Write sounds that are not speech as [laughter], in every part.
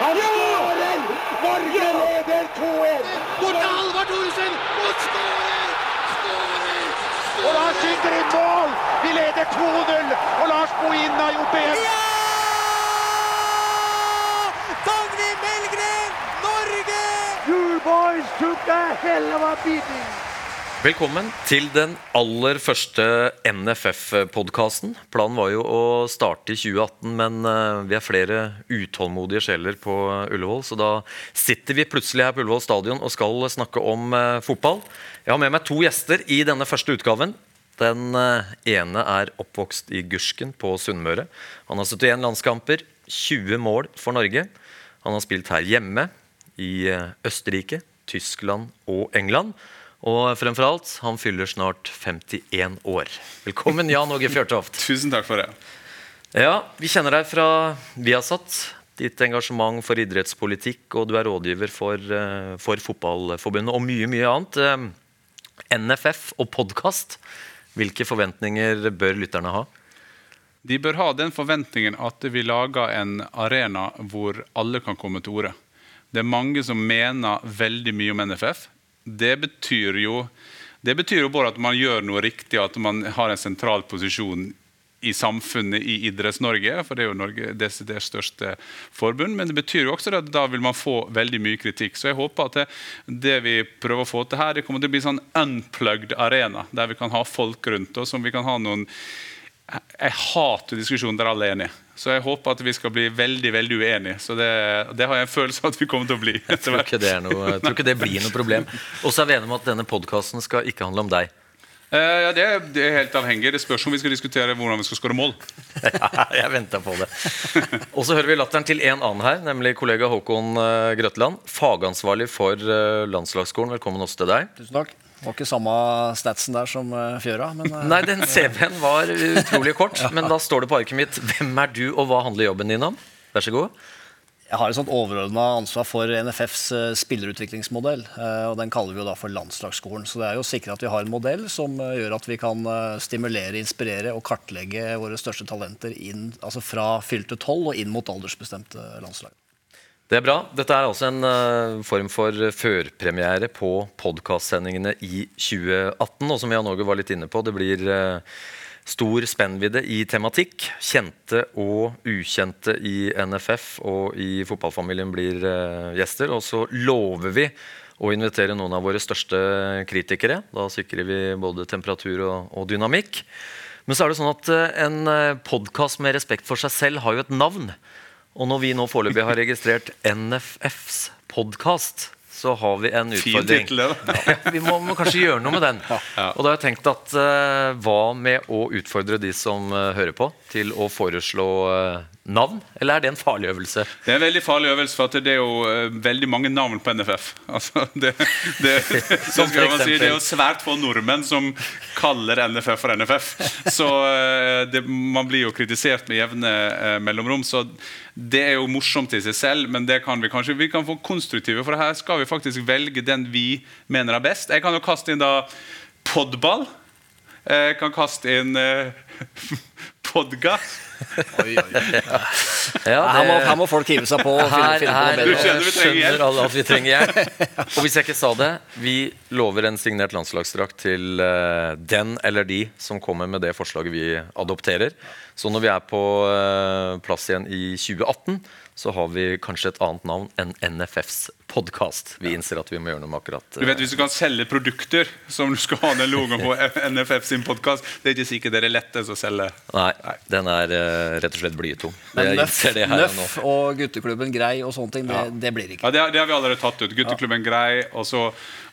Han skårer! Norge leder 2-1! Bort til Halvard Thoresen! Og skårer! Skårer! Og Lars skyter inn mål! Vi leder 2-0! Og Lars Bohin har gjort det igjen! Dagny Melgren, Norge! You boys took a hell of a beating! Velkommen til den aller første NFF-podkasten. Planen var jo å starte i 2018, men eh, vi er flere utålmodige sjeler på Ullevål, så da sitter vi plutselig her på Ullevål stadion og skal snakke om eh, fotball. Jeg har med meg to gjester i denne første utgaven. Den eh, ene er oppvokst i Gursken på Sunnmøre. Han har 71 landskamper, 20 mål for Norge. Han har spilt her hjemme, i Østerrike, Tyskland og England. Og fremfor alt, han fyller snart 51 år. Velkommen, Jan Åge Fjørtoft. [laughs] Tusen takk for det. Ja, Vi kjenner deg fra Viasat, ditt engasjement for idrettspolitikk, og du er rådgiver for, eh, for Fotballforbundet og mye, mye annet. Eh, NFF og podkast, hvilke forventninger bør lytterne ha? De bør ha den forventningen at vi lager en arena hvor alle kan komme til orde. Det er mange som mener veldig mye om NFF. Det betyr jo det betyr jo bare at man gjør noe riktig, at man har en sentral posisjon i samfunnet i Idretts-Norge, for det er jo Norge desidert største forbund. Men det betyr jo også at da vil man få veldig mye kritikk. Så jeg håper at det, det vi prøver å få til her, det kommer til å bli sånn unplugged arena, der vi kan ha folk rundt oss, som vi kan ha noen jeg hater diskusjoner der alle er enige. Så jeg håper at vi skal bli veldig veldig uenige. Så det, det har jeg en følelse av at vi kommer til å bli. Jeg tror ikke det, er noe, tror ikke det blir noe problem. Og så er vi enige om at denne podkasten skal ikke handle om deg. Eh, ja, det, er- det er helt avhengig. Det spørs om vi skal diskutere hvordan vi skal skåre mål. [laughs] Ja, jeg venta på det. Og så hører vi latteren til en annen her, nemlig kollega Håkon eh, Grøtland. Fagansvarlig for eh, landslagsskolen. Velkommen også til deg. Tusen takk. Det var ikke samme statsen der som eh, Fjøra, men eh, Nei, den CV-en var utrolig kort, [laughs] men da står det på arket mitt Hvem er du, og hva handler jobben din om? Vær så god. jeg har et sånt overordna ansvar for NFFs eh, spillerutviklingsmodell. og Den kaller vi jo da for landslagsskolen. Så det er jo å sikre at vi har en modell som gjør at vi kan stimulere, inspirere og kartlegge våre største talenter inn, altså fra fylte tolv og inn mot aldersbestemte landslag. Det er bra. Dette er altså en uh, form for førpremiere på podkastsendingene i 2018. Og som Jan Åge var litt inne på, det blir uh, stor spennvidde i tematikk. Kjente og ukjente i NFF og i fotballfamilien blir uh, gjester. Og så lover vi å invitere noen av våre største kritikere. Da sikrer vi både temperatur og, og dynamikk. Men så er det sånn at eh, en podkast med respekt for seg selv har jo et navn. Og når vi nå foreløpig har registrert NFFs podkast, så har vi en utfordring. det. Ja, vi må, må kanskje gjøre noe med den. Og da har jeg tenkt at uh, hva med å utfordre de som uh, hører på, til å foreslå eh, navn? Eller er det en farlig øvelse? Det er en veldig farlig øvelse, for det er jo eh, veldig mange navn på NFF. [laughs] Altså, det, det, [laughs] si, det er jo svært få nordmenn som kaller NFF for NFF. Så eh, det, man blir jo kritisert med jevne eh, mellomrom. Så det er jo morsomt i seg selv, men det kan vi kanskje vi kan få konstruktive, for her skal vi faktisk velge den vi mener er best. Jeg kan jo kaste inn da podball. Jeg kan kaste inn podga. Ja, her, må, her må folk hive seg på og finne, her, finne på Du skjønner vi trenger hjelp. skjønner alle at vi trenger hjelp. [laughs] Og hvis jeg ikke sa det, vi lover en signert landslagsdrakt til eh, den eller de som kommer med det forslaget vi adopterer. Så når vi er på eh, plass igjen i 2018, så har vi kanskje et annet navn enn NFFs podkast. Vi innser at vi må gjøre noe med akkurat Du vet, Hvis du kan selge produkter som du skal ha den logoen på [laughs] NFF sin podkast, det er ikke sikkert det er lettest å selge. Nei, den er eh, rett og slett blytung. Men Nøff, og og gutteklubben Grei og sånne ting, det, det blir ikke. Ja, det, har- det har vi allerede tatt ut. Gutteklubben Grei, og så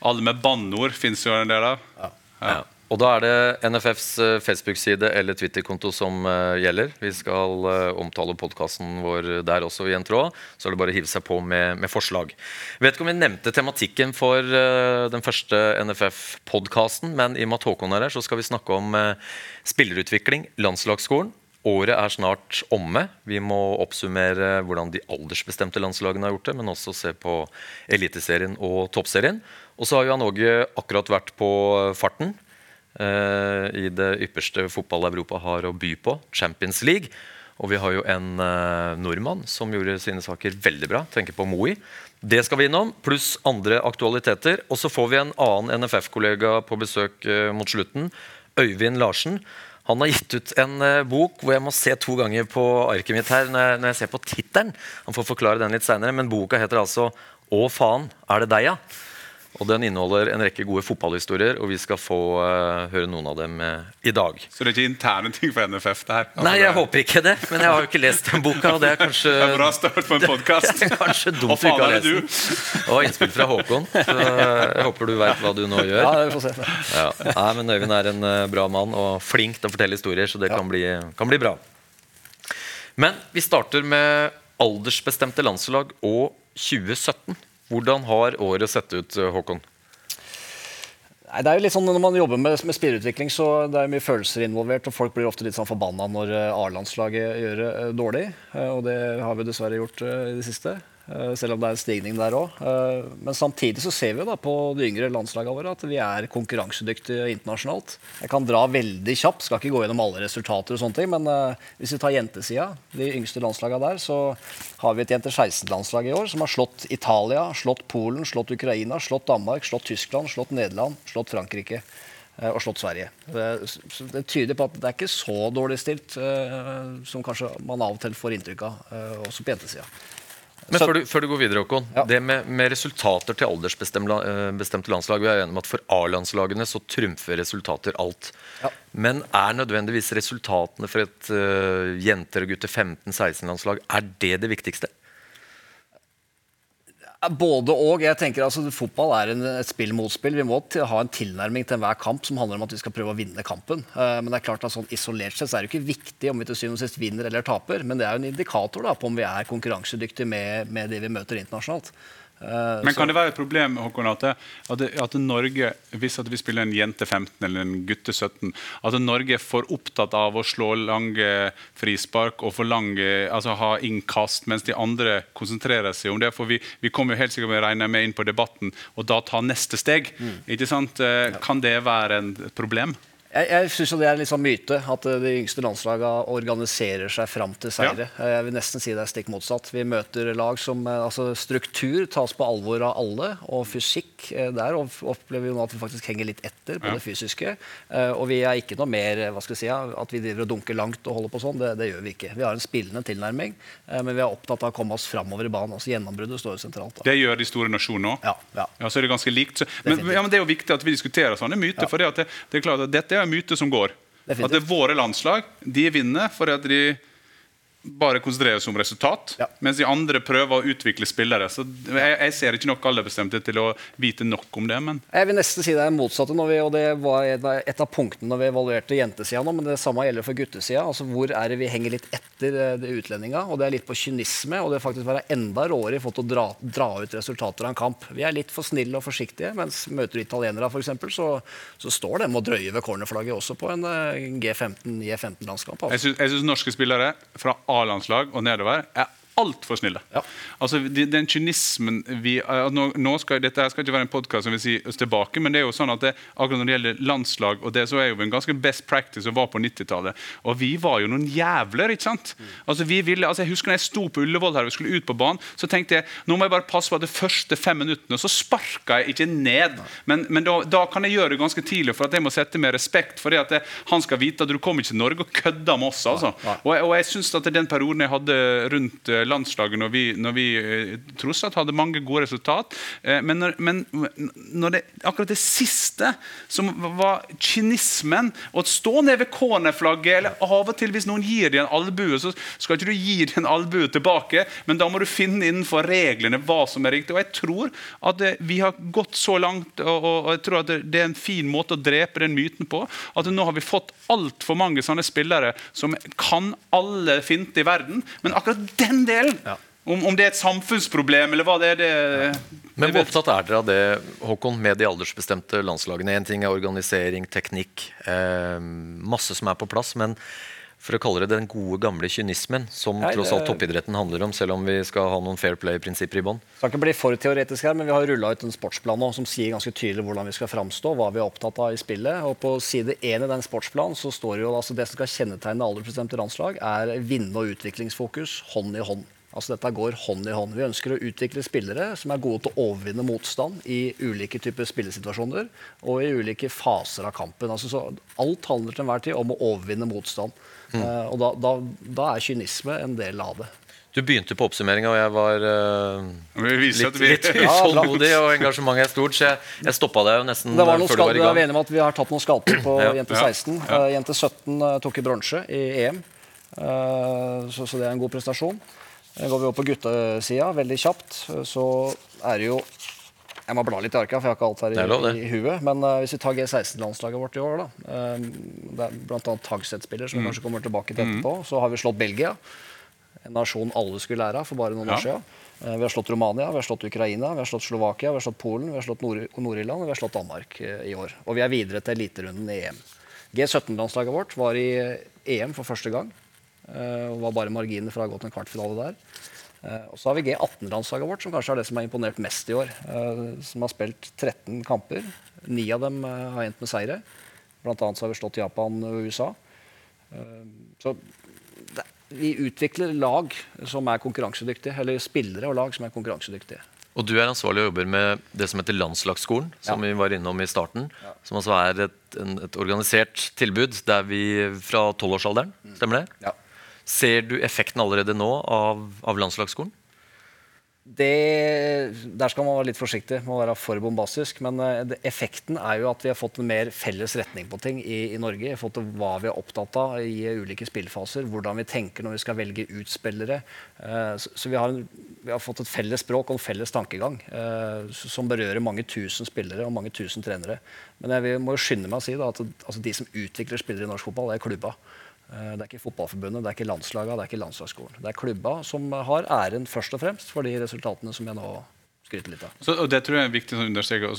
alle med banneord fins jo en del av. Ja. Ja. Og da er det NFFs eh, Facebook-side eller Twitter-konto som eh, gjelder. Vi skal eh, omtale podkasten vår der også i en tråd. Så er det bare å hive seg på med, med forslag. Jeg vet ikke om vi nevnte tematikken for den første NFF-podkasten, men i og med at Håkon er her, så skal vi snakke om spillerutvikling, landslagsskolen. Året er snart omme. Vi må oppsummere hvordan de aldersbestemte landslagene har gjort det, men også se på Eliteserien og Toppserien. Og så har Jan Åge akkurat vært på farten i det ypperste fotball Europa har å by på, Champions League. Og vi har jo en eh, nordmann som gjorde sine saker veldig bra. Tenker på Moi. Det skal vi innom, pluss andre aktualiteter. Og så får vi en annen NFF-kollega på besøk eh, mot slutten. Øyvind Larsen. Han har gitt ut en eh, bok hvor jeg må se to ganger på arket mitt her når jeg ser på tittelen. Han får forklare den litt seinere, men boka heter altså 'Å faen, er det deg', ja? Og Den inneholder en rekke gode fotballhistorier, og vi skal få uh, høre noen av dem uh, i dag. Så det er ikke interne ting for NFF? det her? Altså, Nei, jeg det... håper ikke det, men jeg har jo ikke lest den boka. Og det er kanskje [laughs] Det er bra start på en [laughs] podkast. [laughs] Kanskje dumt du ikke faen har er det lest den. Det innspill fra Håkon, så jeg håper du veit hva du nå gjør. Ja, vi får se. Ja. Nei, men Øyvind er en eh, bra mann og flink til å fortelle historier, så det kan, bli, kan bli bra. Men vi starter med aldersbestemte landslag og 2017. Hvordan har året sett ut, eh, Håkon? Nei, det er jo litt sånn Når man jobber med, med spillerutvikling, så det er mye følelser involvert. og Folk blir ofte litt sånn forbanna når eh, A-landslaget gjør det eh, dårlig. Og det har vi dessverre gjort i det siste. Eh, Selv om det er en stigning der òg. Men samtidig så ser vi da på de yngre landslagene våre at vi er konkurransedyktige internasjonalt. Jeg kan dra veldig kjapt, skal ikke gå gjennom alle resultater, og sånne ting, men eh, hvis vi tar jentesida, de yngste landslagene der, så har vi et jente 16-landslag i år som har slått Italia, slått Polen, slått Ukraina, slått Danmark, slått Tyskland, slått Nederland, slått Frankrike eh, og slått Sverige. Det, tyder på at det er ikke så dårlig stilt eh, som kanskje man av og til får inntrykk av, eh, også på jentesida. Men før du, før du går videre, Håkon. Ja. Det med, med resultater til aldersbestemte eh, landslag. Vi er enige om at for A-landslagene så trumfer resultater alt. Ja. Men er nødvendigvis resultatene for et uh, jenter- og gutter 15-16-landslag Er det det viktigste? Både og. jeg tenker altså Fotball er en, et spill mot spill. Vi må ha en tilnærming til enhver kamp som handler om at vi skal prøve å vinne kampen. Uh, men det er klart at sånn isolert sett så er det ikke viktig om vi til syvende og sist vinner eller taper. Men det er jo en indikator da, på om vi er konkurransedyktige med, med det vi møter internasjonalt. Eh, Men kan det være et problem Håkon, at, det, at, Norge, hvis at vi spiller en jente 15 eller en gutte 17, at Norge er for opptatt av å slå lange frispark og for lange, altså ha innkast, mens de andre konsentrerer seg om det? For vi, vi kommer jo helt sikkert med, regner regne med inn på debatten og da ta neste steg. ikke sant? Eh, Kan det være en- et problem? Jeg, jeg synes jo det er en litt sånn myte at eh, de yngste landslagene organiserer seg fram til seire. Ja. Jeg vil nesten si det er stikk motsatt. Vi møter lag som eh, altså Struktur tas på alvor av alle, og fysikk eh, der opplever vi nå at vi faktisk henger litt etter på Ja. det fysiske. Eh, Og vi er ikke noe mer eh, hva skal vi si, at vi driver og dunker langt og holder på sånn. Det, det gjør vi ikke. Vi har en spillende tilnærming, eh, men vi er opptatt av å komme oss framover i banen. altså Gjennombruddet står jo sentralt. da. Det gjør de store nasjonene òg. Ja, ja. Ja, så er det ganske likt. Så, men, ja, men det er jo viktig at vi diskuterer sånne myter. For det, det er klart at Dette er myte som går. Definitivt. At det er våre landslag de vinner fordi at de bare konsentrerer seg om resultat, Ja. mens de andre prøver å utvikle spillere. Så jeg, jeg ser ikke nok aldersbestemthet til å vite nok om det. men Jeg vil nesten si det er motsatte, vi, og det var et av punktene når vi evaluerte jentesida nå, men det samme gjelder for guttesida. Altså, hvor er det vi henger litt etter eh, det utlendinga? Og det er litt på kynisme, og det faktisk være enda råere i forhold til å dra, dra ut resultater av en kamp. Vi er litt for snille og forsiktige, mens møter du italienere f.eks., så, så står de og drøyer ved cornerflagget også på en eh, G15, G15-landskamp. Jeg Altså. jeg syns norske spillere fra A-landslag og nedover. Er altfor snille. Ja. Altså, den kynismen vi eh, nå, nå skal, Dette her skal ikke være en podkast som vil si oss tilbake, men det er jo sånn at det, akkurat når det gjelder landslag, og det så er jo en ganske best practice å være på 90-tallet. Og vi var jo noen jævler, ikke sant? Altså, vi ville, altså, jeg husker når jeg sto på Ullevål her og skulle ut på banen, så tenkte jeg nå må jeg bare passe på at de første fem minuttene, så sparka jeg ikke ned. Men, men da, da kan jeg gjøre det ganske tidlig, for at jeg må sette med respekt. for det at jeg, han skal vite at du kommer ikke til Norge og kødder med oss. altså. Og, jeg- og jeg synes at den perioden jeg hadde rundt eh, landslaget, når vi, når vi eh, tross alt hadde mange gode resultat eh, Men, når, men når det, akkurat det siste, som var kynismen Å stå ned ved cornerflagget, eller av og til hvis noen gir deg en albue, så skal ikke du gi deg en albue tilbake, men da må du finne innenfor reglene hva som er riktig. Og jeg tror at vi har gått så langt, og, jeg tror at det er en fin måte å drepe den myten på, at nå har vi fått altfor mange sånne spillere som kan alle finte i verden, men akkurat den delen om, om det er et samfunnsproblem, eller hva det er det, Men hvor opptatt er dere av det, Håkon, med de aldersbestemte landslagene? Én ting er organisering, teknikk, eh, masse som er på plass. Men for å kalle det den gode, gamle kynismen, som Nei, tross alt toppidretten handler om, selv om vi skal ha noen fair play-prinsipper i bånn? Skal ikke bli for teoretisk her, men Vi har rulla ut en sportsplan nå som sier ganske tydelig hvordan vi skal framstå, hva vi er opptatt av i spillet. og På side 1 i den sportsplanen så står det jo altså det som skal kjennetegne aldersbestemte landslag, er vinne- og utviklingsfokus hånd i hånd. Altså Dette går hånd i hånd. Vi ønsker å utvikle spillere som er gode til å overvinne motstand i ulike typer spillesituasjoner og i ulike faser av kampen. Altså så Alt handler til enhver tid om å overvinne motstand. Eh, og da, da, da er kynisme en del av det. Du begynte på oppsummeringa, og jeg var uh, litt, litt [laughs] utålmodig, og engasjementet er stort, så jeg, jeg stoppa deg jo nesten Det var noen før du var i vi er gang. med at vi har tatt noen skalper på [clears throat] Ja. jente 16. Ja. Uh, jente 17 eh, tok i bronse i EM, Eh, så, så det er en god prestasjon. Går vi opp på guttesida, veldig kjapt, så er det jo Jeg må bla litt i arka, for jeg har ikke alt her er lov, i, i huet. Men uh, hvis vi tar G16-landslaget vårt i år, da. Uh, det er bl.a. Tagset-spiller, Mm. som vi kanskje kommer tilbake til etterpå. Så har vi slått Belgia. En nasjon alle skulle lære av for bare noen Ja. år siden. Uh, Vi har slått Romania, vi har slått Ukraina, vi har slått Slovakia, vi har slått Polen, vi har slått Nord- Nord-Irland og vi har slått Danmark i år. Og vi er videre til eliterunden i EM. G17-landslaget vårt var i EM for første gang. Og var bare marginer fra å ha gått en kvartfinale der. Eh, Og så har vi G18-landslaget vårt, som kanskje er det som har imponert mest i år. eh, Som har spilt 13 kamper. Ni av dem eh, har endt med seire. Blant annet så har vi slått Japan og USA. Så vi utvikler lag som er konkurransedyktige, eller spillere og lag som er konkurransedyktige. Og du er ansvarlig og jobber med det som heter Landslagsskolen, som Ja. vi var innom i starten. Som altså er et, en, et organisert tilbud der vi fra tolvårsalderen, stemmer det? Ja. Ser du effekten allerede nå av, av landslagsskolen? Det, der skal man være litt forsiktig med å være for bombastisk. Men eh, effekten er jo at vi har fått en mer felles retning på ting i, i Norge. Vi har fått hva vi er opptatt av i ulike spillfaser. Hvordan vi tenker når vi skal velge ut spillere. Eh, så så vi, har en, vi har fått et felles språk og en felles tankegang eh, som berører mange tusen spillere og mange tusen trenere. Men jeg må jo skynde meg å si da, at altså, de som utvikler spillere i norsk fotball, er klubba. Eh, Det er ikke Fotballforbundet, det er ikke landslaga, det er ikke landslagsskolen. Det er klubba som har æren først og fremst for de resultatene som jeg nå skryter litt av. Så, og Det tror jeg er viktig å understreke. Og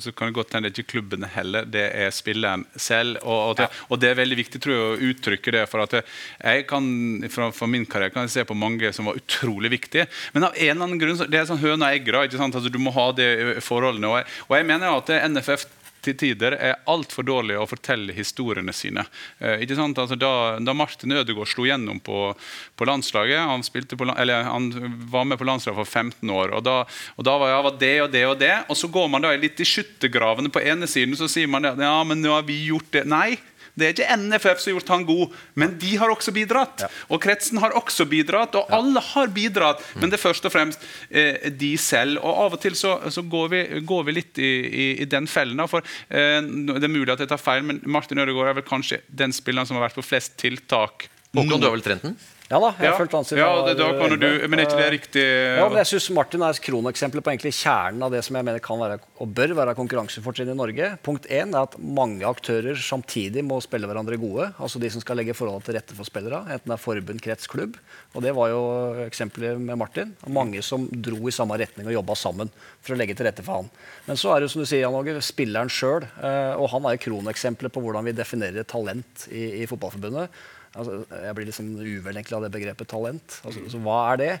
så, kan det godt hende det ikke klubbene heller, det er spilleren selv. Og, og, det, og det er veldig viktig tror jeg, å uttrykke det. For at jeg kan, fra, fra min karriere kan jeg se på mange som var utrolig viktige. Men av en eller annen grunn, det er sånn høna og egg. da, ikke sant? Altså, du må ha de forholdene. Og jeg, og jeg mener at NFF til tider er altfor dårlig å fortelle historiene sine. Eh, ikke sant? Altså, da, da Martin Ødegaard slo gjennom på, på landslaget han, på, eller, han var med på landslaget for 15 år, og da, og da var, ja, var det og det og det. Og så går man da litt i skyttergravene på ene siden, så sier man det, ja, men nå har vi gjort det. Nei, det er ikke NFF som har gjort han god, men de har også bidratt. Og kretsen har også bidratt, og alle har bidratt. Men det er først og fremst eh, de selv. Og av og til så, så går, vi, går vi litt i, i, i den fellen. For eh, Det er mulig at jeg tar feil, men Martin Ødegaard er vel kanskje den spilleren som har vært på flest tiltak. Håkon, du har vel trent den? Ja da, jeg Ja, følte fulgt han siden ja det, da kan du, men er ikke det riktig? Ja, men jeg synes Martin er et kroneksempel på egentlig kjernen av det som jeg mener kan være og bør være konkurransefortrinn i Norge. Punkt én er at mange aktører samtidig må spille hverandre gode. Altså de som skal legge forholdet til rette for spillere, enten det er forbund, krets, klubb. Og det var jo eksempelet med Martin. Mange som dro i samme retning og jobba sammen for å legge til rette for han. Men så er det som du sier, Jan Åge, spilleren sjøl. Og han er jo kroneksempelet på hvordan vi definerer talent i, i Fotballforbundet. Altså, jeg blir liksom uvel egentlig av det begrepet talent. Altså, så hva er det?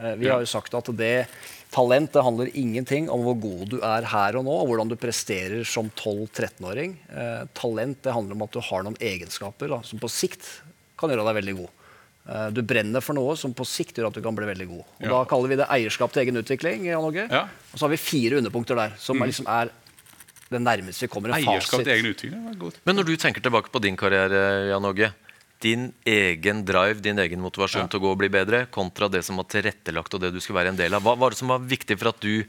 Eh, Vi har jo sagt at det talent det handler ingenting om hvor god du er her og nå, og hvordan du presterer som 12-13-åring. Eh, talent det handler om at du har noen egenskaper da, som på sikt kan gjøre deg veldig god. Eh, du brenner for noe som på sikt gjør at du kan bli veldig god. Og Ja. Da kaller vi det eierskap til egen utvikling. Jan Åge. Ja. Og så har vi fire underpunkter der, som er liksom er det nærmeste vi kommer en Eierskap fasit. til egen utvikling var godt. Men når du tenker tilbake på din karriere, Jan Åge. Din egen drive, din egen motivasjon til å gå og bli bedre, kontra det som var tilrettelagt og det du skulle være en del av. Hva var det som var viktig for at du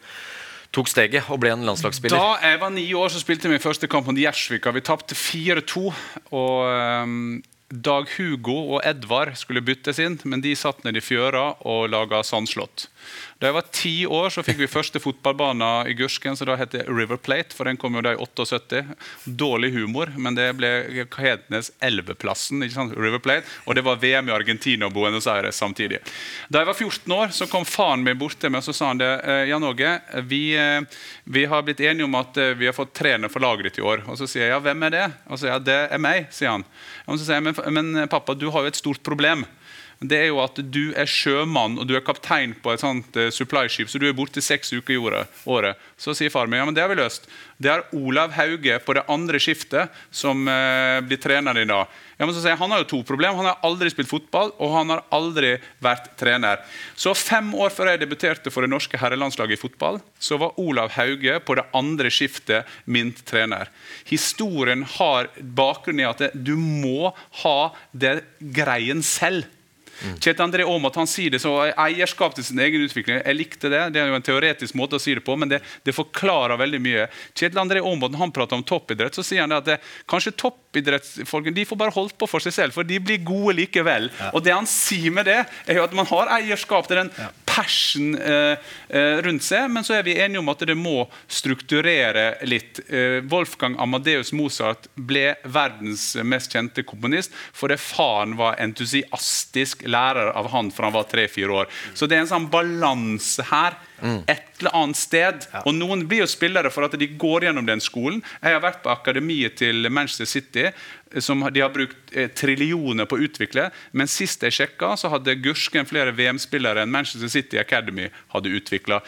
tok steget og ble en landslagsspiller? Da jeg var ni år, så spilte jeg min første kamp mot Gjersvika. Vi tapte 4-2. og Um, Dag Hugo og Edvard skulle byttes inn, men de satt nede i fjøra og laga sandslott. Da jeg var ti år, så fikk vi første fotballbane i Gursken, som da heter River Plate. For den kom jo da i 78. Dårlig humor, men det ble Hednes Elveplassen. ikke sant? River Plate, Og det var VM i Argentina og Buenos Aires samtidig. Da jeg var 14 år, så kom faren min bort til meg og så sa han det. «Eh, Jan Åge, vi, eh, vi har blitt enige om at eh, vi har fått trener for laget ditt i år. Og så sier jeg ja, hvem er det? Og så sier jeg det er meg, sier han. Og så sier jeg men, men pappa, du har jo et stort problem det er jo at du er sjømann og du er kaptein på et sånt uh, supply-skip, så du er borte seks uker i året. Så sier far min ja, men det har vi løst. Det er Olav Hauge på det andre skiftet som uh, blir trener din da. Ja, men så sier jeg, Han har jo to problemer. Han har aldri spilt fotball, og han har aldri vært trener. Så fem år før jeg debuterte for det norske herrelandslaget i fotball, så var Olav Hauge på det andre skiftet min trener. Historien har bakgrunn i at du må ha det greien selv. Mm. Kjetil André Aamodt han sier det så eierskap til sin egen utvikling. Jeg likte det. Det er jo en teoretisk måte å si det på, men det, det forklarer veldig mye. Kjetil André Aamodt han prater om toppidrett, så sier han det at det, kanskje toppidrettsfolkene de får bare holdt på for seg selv, for de blir gode likevel. Ja. Og det han sier med det, er jo at man har eierskap til den ja. Passion eh, eh, rundt seg, men så er vi enige om at det må strukturere litt. Eh, Wolfgang Amadeus Mozart ble verdens mest kjente komponist fordi faren var entusiastisk lærer av han fra han var tre-fire år. Så det er en sånn balanse her. Mm. Et eller annet sted. Ja. Og Noen blir jo spillere for at de går gjennom den skolen. Jeg har vært på akademiet til Manchester City, som de har brukt eh, trillioner på å utvikle. Men sist jeg sjekka, så hadde Gursken flere VM-spillere enn Manchester City Academy hadde utvikla.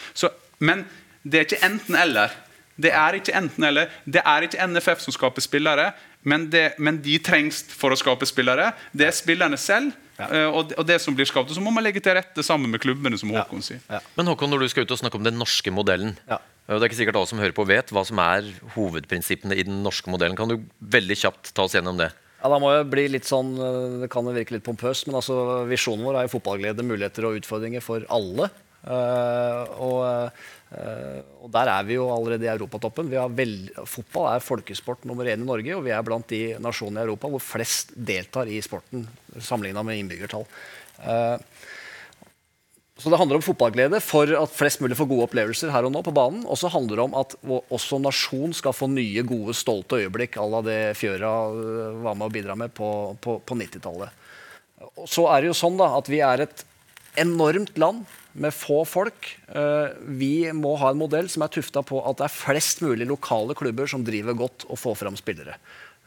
Men det er ikke enten-eller. Det er ikke enten-eller. Det er ikke NFF som skaper spillere, men, det, men de trengs for å skape spillere. Det er spillerne selv ja. Og, og, og, det som blir skapt, og Så må man legge til rette sammen med klubbene. som Håkon sier. Ja. Men Håkon, når du skal ut og snakke om den norske modellen ja. Det er ikke sikkert alle som hører på vet hva som er hovedprinsippene i den norske modellen. Kan du veldig kjapt ta oss gjennom det? Ja, da må jeg bli litt sånn, eh, Det kan virke litt pompøst, men altså, visjonen vår er jo fotballglede, muligheter og utfordringer for alle. Uh, og, uh, og, der er vi jo allerede i europatoppen. Fotball er folkesport nummer én i Norge, og vi er blant de nasjonene i Europa hvor flest deltar i sporten sammenligna med innbyggertall. Uh, så Det handler om fotballglede for at flest mulig får gode opplevelser her og nå på banen. Og så handler det om at også nasjon skal få nye, gode, stolte øyeblikk à la det Fjøra var med å bidra med på, på, på 90-tallet. Så er det jo sånn da, at vi er et enormt land med få folk. Eh, vi må ha en modell som er tufta på at det er flest mulig lokale klubber som driver godt og får fram spillere.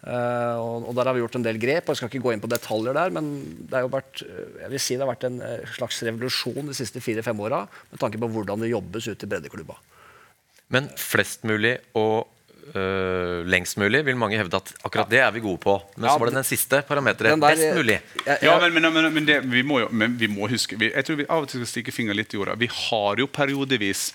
Uh, og, Der har vi gjort en del grep. og Jeg skal ikke gå inn på detaljer der, men det, vært, jeg vil si det har vært en slags revolusjon de siste fire-fem åra med tanke på hvordan det jobbes ute i breddeklubba. Men flest mulig og uh, lengst mulig, vil mange hevde at akkurat det er vi gode på. Men ja, så var det den siste parameteret. Best mulig. Ja, ja men, men, men, det, vi, må jo, men vi må huske vi, Jeg tror vi av og til skal stikke fingeren litt i jorda. Vi har jo periodevis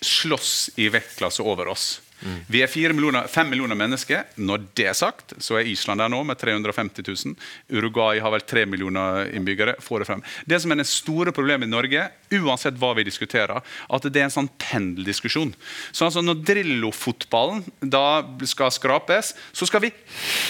slåss i vektklasse over oss. Vi er millioner, fem millioner mennesker. Når det er sagt, så er Island der nå med 350 000. Uruguay har vel tre millioner innbyggere. Får det frem. Det som er det store problemet i Norge, uansett hva vi diskuterer, at det er en sånn pendeldiskusjon. Så altså Når Drillo-fotballen da skal skrapes, så skal vi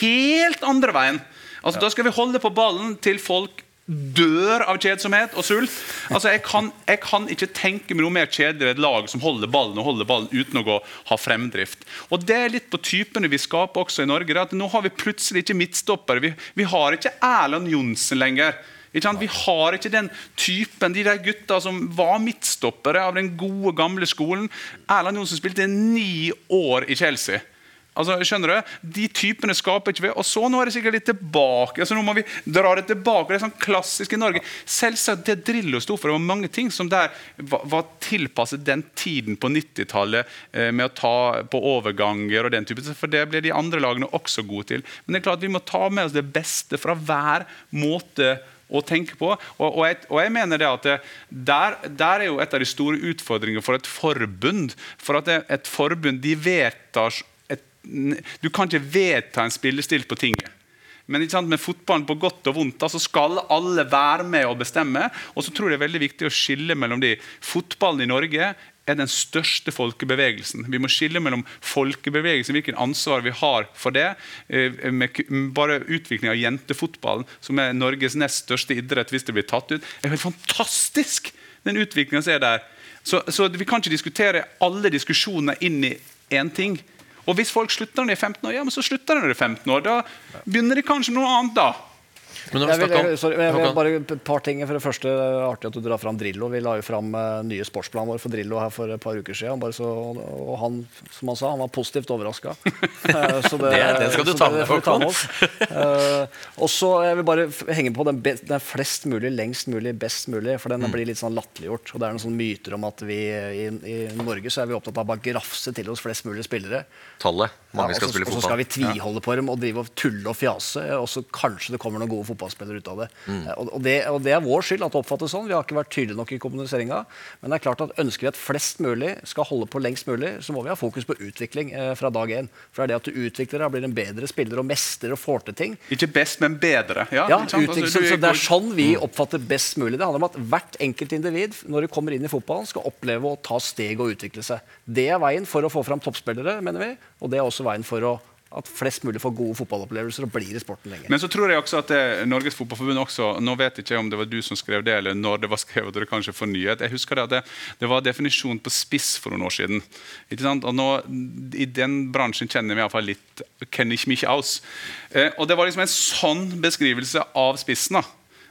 helt andre veien. Altså ja. Da skal vi holde på ballen til folk dør av kjedsomhet og sult. Altså, jeg kan, jeg kan, ikke tenke meg noe mer kjedelig et lag som holder ballen og holder ballen uten å ha fremdrift. Og Det er litt på typene vi skaper også i Norge. at Nå har vi plutselig ikke midtstoppere. Vi, vi har ikke Erland Johnsen lenger. Vi har ikke den typen, de der gutta som var midtstoppere av den gode, gamle skolen. Erland Johnsen spilte ni år i Chelsea. Altså, skjønner du? De typene skaper ikke vi. Og så nå er det sikkert litt tilbake. altså Nå må vi dra det tilbake. Det er sånn klassisk i Norge. Selvsagt det Drillo sto for. Det var mange ting som der var, var tilpasset den tiden på 90-tallet eh, med å ta på overganger og den type. For det ble de andre lagene også gode til. Men det er klart vi må ta med oss det beste fra hver måte å tenke på. Og, og, jeg, og jeg, mener det at det, der, der, er jo et av de store utfordringene for et forbund. For at et forbund de vedtar du kan ikke vedta en spillestil på tinget. Men med fotballen på godt og vondt så skal alle være med og bestemme. Og så tror jeg det er veldig viktig å skille mellom de. Fotballen i Norge er den største folkebevegelsen. Vi må skille mellom folkebevegelsen, hvilket ansvar vi har for det. Eh, med bare utvikling av jentefotballen, som er Norges nest største idrett hvis det blir tatt ut, er helt fantastisk. Den utviklingen som er der. Så, så vi kan ikke diskutere alle diskusjoner inn i én ting. Og hvis folk slutter når de er 15 år, ja, men så slutter de når de er 15 år. Da begynner de kanskje noe annet, da. Men Jeg vil, om sorry, jeg vil bare et par ting. For det første, artig at du drar fram Drillo. Vi la jo fram eh, nye sportsplanen vår for Drillo her for et par uker siden. Så, og han, som han sa, han var positivt overraska. [laughs] det, Det- det skal du ta med, ta med oss. Eh, og så jeg vil bare henge på den, den flest mulig, lengst mulig, best mulig. For Mm. den blir litt sånn latterliggjort. Og det er noen sånne myter om at vi i, i Norge så er vi opptatt av å bare grafse til oss flest mulig spillere. tallet. Mange Ja, skal og så- Og så skal vi tviholde på dem og drive og tulle og fjase. Og så kanskje det kommer noen gode fotballspillere ut av det. Mm. Eh, Og, det og det er vår skyld at det oppfattes sånn. Vi har ikke vært tydelige nok i kommuniseringa. Men det er klart at ønsker vi at flest mulig skal holde på lengst mulig, så må vi ha fokus på utvikling eh, fra dag én. For det er det at du utvikler deg, blir en bedre spiller og mestrer og får til ting. Ikke best, men bedre. Ja, Ja, utvikling, Altså, så, så Det er sånn vi oppfatter best mulig. Det handler om at hvert enkelt individ når de kommer inn i fotballen, skal oppleve å ta steg og utvikle seg. Det er veien for å få fram toppspillere, mener vi. Og det er også veien for å, at flest mulig får gode fotballopplevelser og blir i sporten lenge. Men så tror jeg også at det, Norges Fotballforbund også Nå vet jeg ikke om det var du som skrev det, eller når det var skrevet. og det kanskje for nyhet. Jeg husker det at det, det var definisjon på spiss for noen år siden. Ikke sant? Og nå, I den bransjen kjenner vi iallfall litt kjenner ikke mye aus. Eh, og det var liksom en sånn beskrivelse av spissen. da.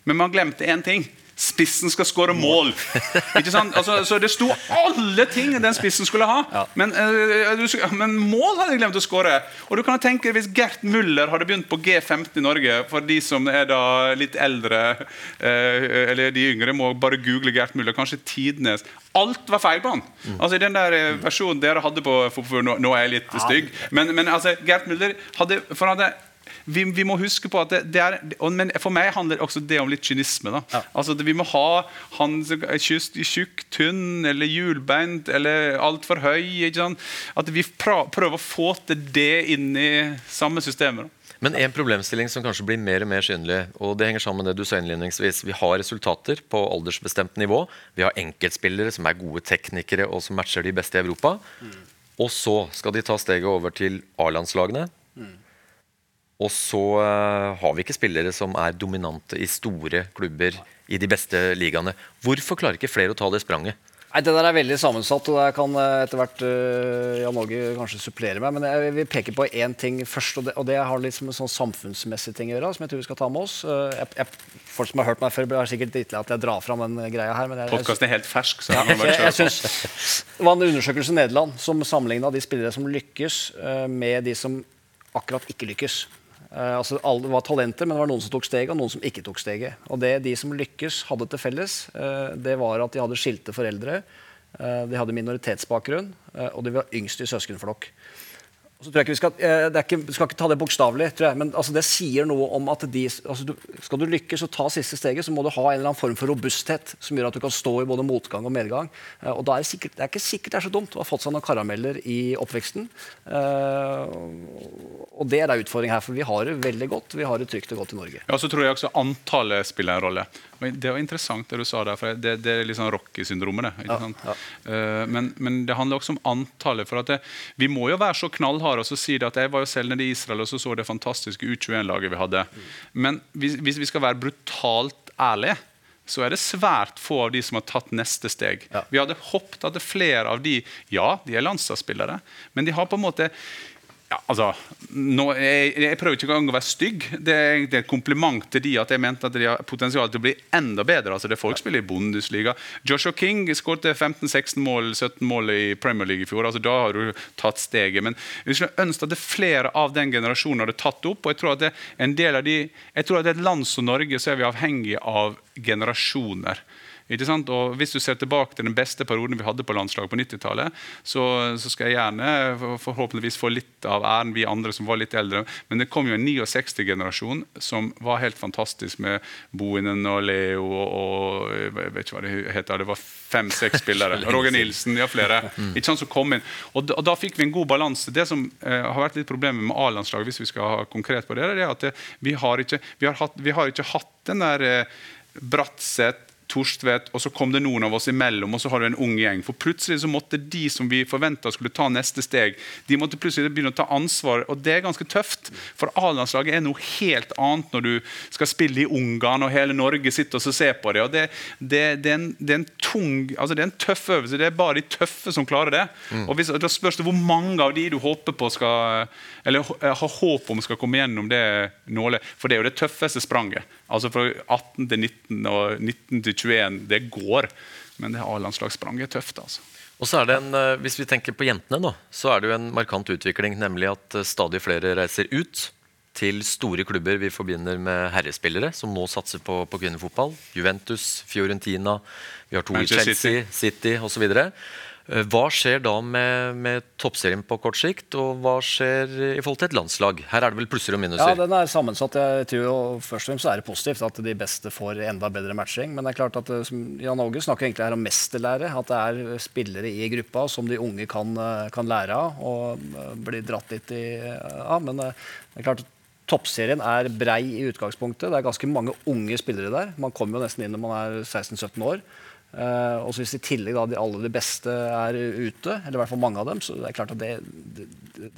Men man glemte én ting. Spissen skal skåre mål. [laughs] Ikke sant? Altså, så Det sto alle ting den spissen skulle ha. Men, eh, du men mål hadde jeg glemt å skåre. Og du kan tenke Hvis Gert Muller hadde begynt på G15 i Norge, for de som er da litt eldre eh, eller de yngre, må bare google Gert Muller. Kanskje Tidnes. Alt var feil på han. Altså I den der eh, versjonen dere hadde på nå, nå er jeg litt stygg, men, men altså, Gert Muller hadde, for han hadde vi, vi må huske på at det, det er Men for meg handler også det om litt kynisme. da Altså at Vi må ha han tjukk, tynn eller hjulbeint eller altfor høy. At vi prøver å få til det inn i samme systemet. da. Men en problemstilling som kanskje blir mer og mer synlig, og det henger sammen med det du sa innledningsvis. Vi har resultater på aldersbestemt nivå. Vi har enkeltspillere som er gode teknikere og som matcher de beste i Europa. Og så skal de ta steget over til A-landslagene. Og så eh, har vi ikke spillere som er dominante i store klubber i de beste ligaene. Hvorfor klarer ikke flere å ta det spranget? Nei, Det der er veldig sammensatt, og der kan eh, etter hvert uh, Jan Åge kanskje supplere meg. Men jeg vil peke på én ting først, og det, og det har litt med sånn samfunnsmessig ting å gjøre. som jeg tror vi skal ta med oss. Uh, jeg, jeg, folk som har hørt meg før, blir sikkert drittlei at jeg drar fram den greia her. Podkasten er helt fersk. Så ja, jeg jeg, jeg synes, Det var en undersøkelse i Nederland som sammenligna de spillere som lykkes, uh, med de som akkurat ikke lykkes. Eh, altså alle, var talenter, men det var noen som tok steget, og noen som ikke tok steget. Og det de som lykkes, hadde til felles, uh, det var at de hadde skilte foreldre, Uh, de hadde minoritetsbakgrunn, og de var yngst i søskenflokk. Så tror jeg ikke Vi skal, eh, det ikke, skal ikke ta det bokstavelig, men altså det sier noe om at de, altså du, skal du lykkes og ta siste steget, så må du ha en eller annen form for robusthet som gjør at du kan stå i både motgang og medgang. Eh, og da er det, sikkert, det er ikke sikkert det er så dumt å ha fått seg noen karameller i oppveksten. Eh, og det er da utfordring her, for vi har det veldig godt. Vi har det trygt og godt i Norge. Ja, så tror jeg også antallet spiller en rolle. Det var interessant det du sa der, for det, det er litt sånn Rocky-syndromet. det, ikke sant? Eh, men, men det handler også om antallet. for at det, Vi må jo være så knallharde og så si det at jeg var jo selv nede i Israel og så så det fantastiske U21-laget vi hadde. Men hvis, hvis vi skal være brutalt ærlige, så er det svært få av de som har tatt neste steg. Ja. Vi hadde håpet at det flere av de Ja, de er landslagsspillere, men de har på en måte ja, altså, nå, jeg, jeg prøver ikke engang å være stygg. Det er egentlig et kompliment til de at jeg mente at de har potensial til å bli enda bedre. Altså, det er Folk spiller i Bundesliga. Joshua King skåret 15-16 mål 17 mål i Premier League i fjor. altså Da har du tatt steget. Men jeg skulle ønske at flere av den generasjonen hadde tatt opp. og jeg tror at det, en del et land som Norge så er vi avhengig av generasjoner. Og Hvis du ser tilbake til den beste perioden vi hadde på landslaget på 90-tallet, så, så skal jeg gjerne forhåpentligvis få litt av æren, vi andre som var litt eldre. Men det kom jo en 69-generasjon som var helt fantastisk med Bohinen og Leo og, og jeg vet ikke hva det heter, det var fem-seks [laughs] spillere. Roger Nilsen, ja flere. [laughs] Ikke sant, som kom inn. Og da, og da fikk vi en god balanse. Det som eh, har vært litt problemet med A-landslaget, hvis vi skal ha konkret på det, det er at det, vi, har ikke, vi, har hatt, vi har ikke hatt den der eh, Bratseth Torstvedt, og så kom det noen av oss imellom, og så har du en ung gjeng. For plutselig så måtte de som vi forventa skulle ta neste steg, de måtte plutselig begynne å ta ansvar, og det er ganske tøft. For A-landslaget er noe helt annet når du skal spille i Ungarn, og hele Norge sitter og ser på det. og det, det, det, er en, det, er en, tung, altså det er en tøff øvelse. Det er bare de tøffe som klarer det. Mm. Og hvis, Da spørs det hvor mange av de du håper på skal, eller har håp om skal komme gjennom det nålet. For det er jo det tøffeste spranget. Altså Fra 18 til 19 og 19 til 21, det går. Men det A-landslagsspranget er tøft. altså. Og så er det en, eh, Hvis vi tenker på jentene, nå, så er det jo en markant utvikling. Nemlig at eh, stadig flere reiser ut til store klubber vi forbinder med herrespillere, som nå satser på, på kvinnefotball. Juventus, Fiorentina, vi har to i Chelsea, City, City osv. Eh, hva skjer da med, med, toppserien på kort sikt, og hva skjer i forhold til et landslag? Her er det vel plusser og minuser? Ja, den er sammensatt. Jeg tror jo Først og fremst er det positivt at de beste får enda bedre matching. Men det er klart at eh, Jan Åge snakker egentlig her om mesterlære. At det er spillere i gruppa som de unge kan, eh, kan lære av og bli dratt litt i, av. Men det er klart at Toppserien er brei i utgangspunktet. Det er ganske mange unge spillere der. Man kommer jo nesten inn når man er 16-17 år. Uh, og Hvis i tillegg da de alle de beste er ute, eller i hvert fall mange av dem, så det er klart at det, det,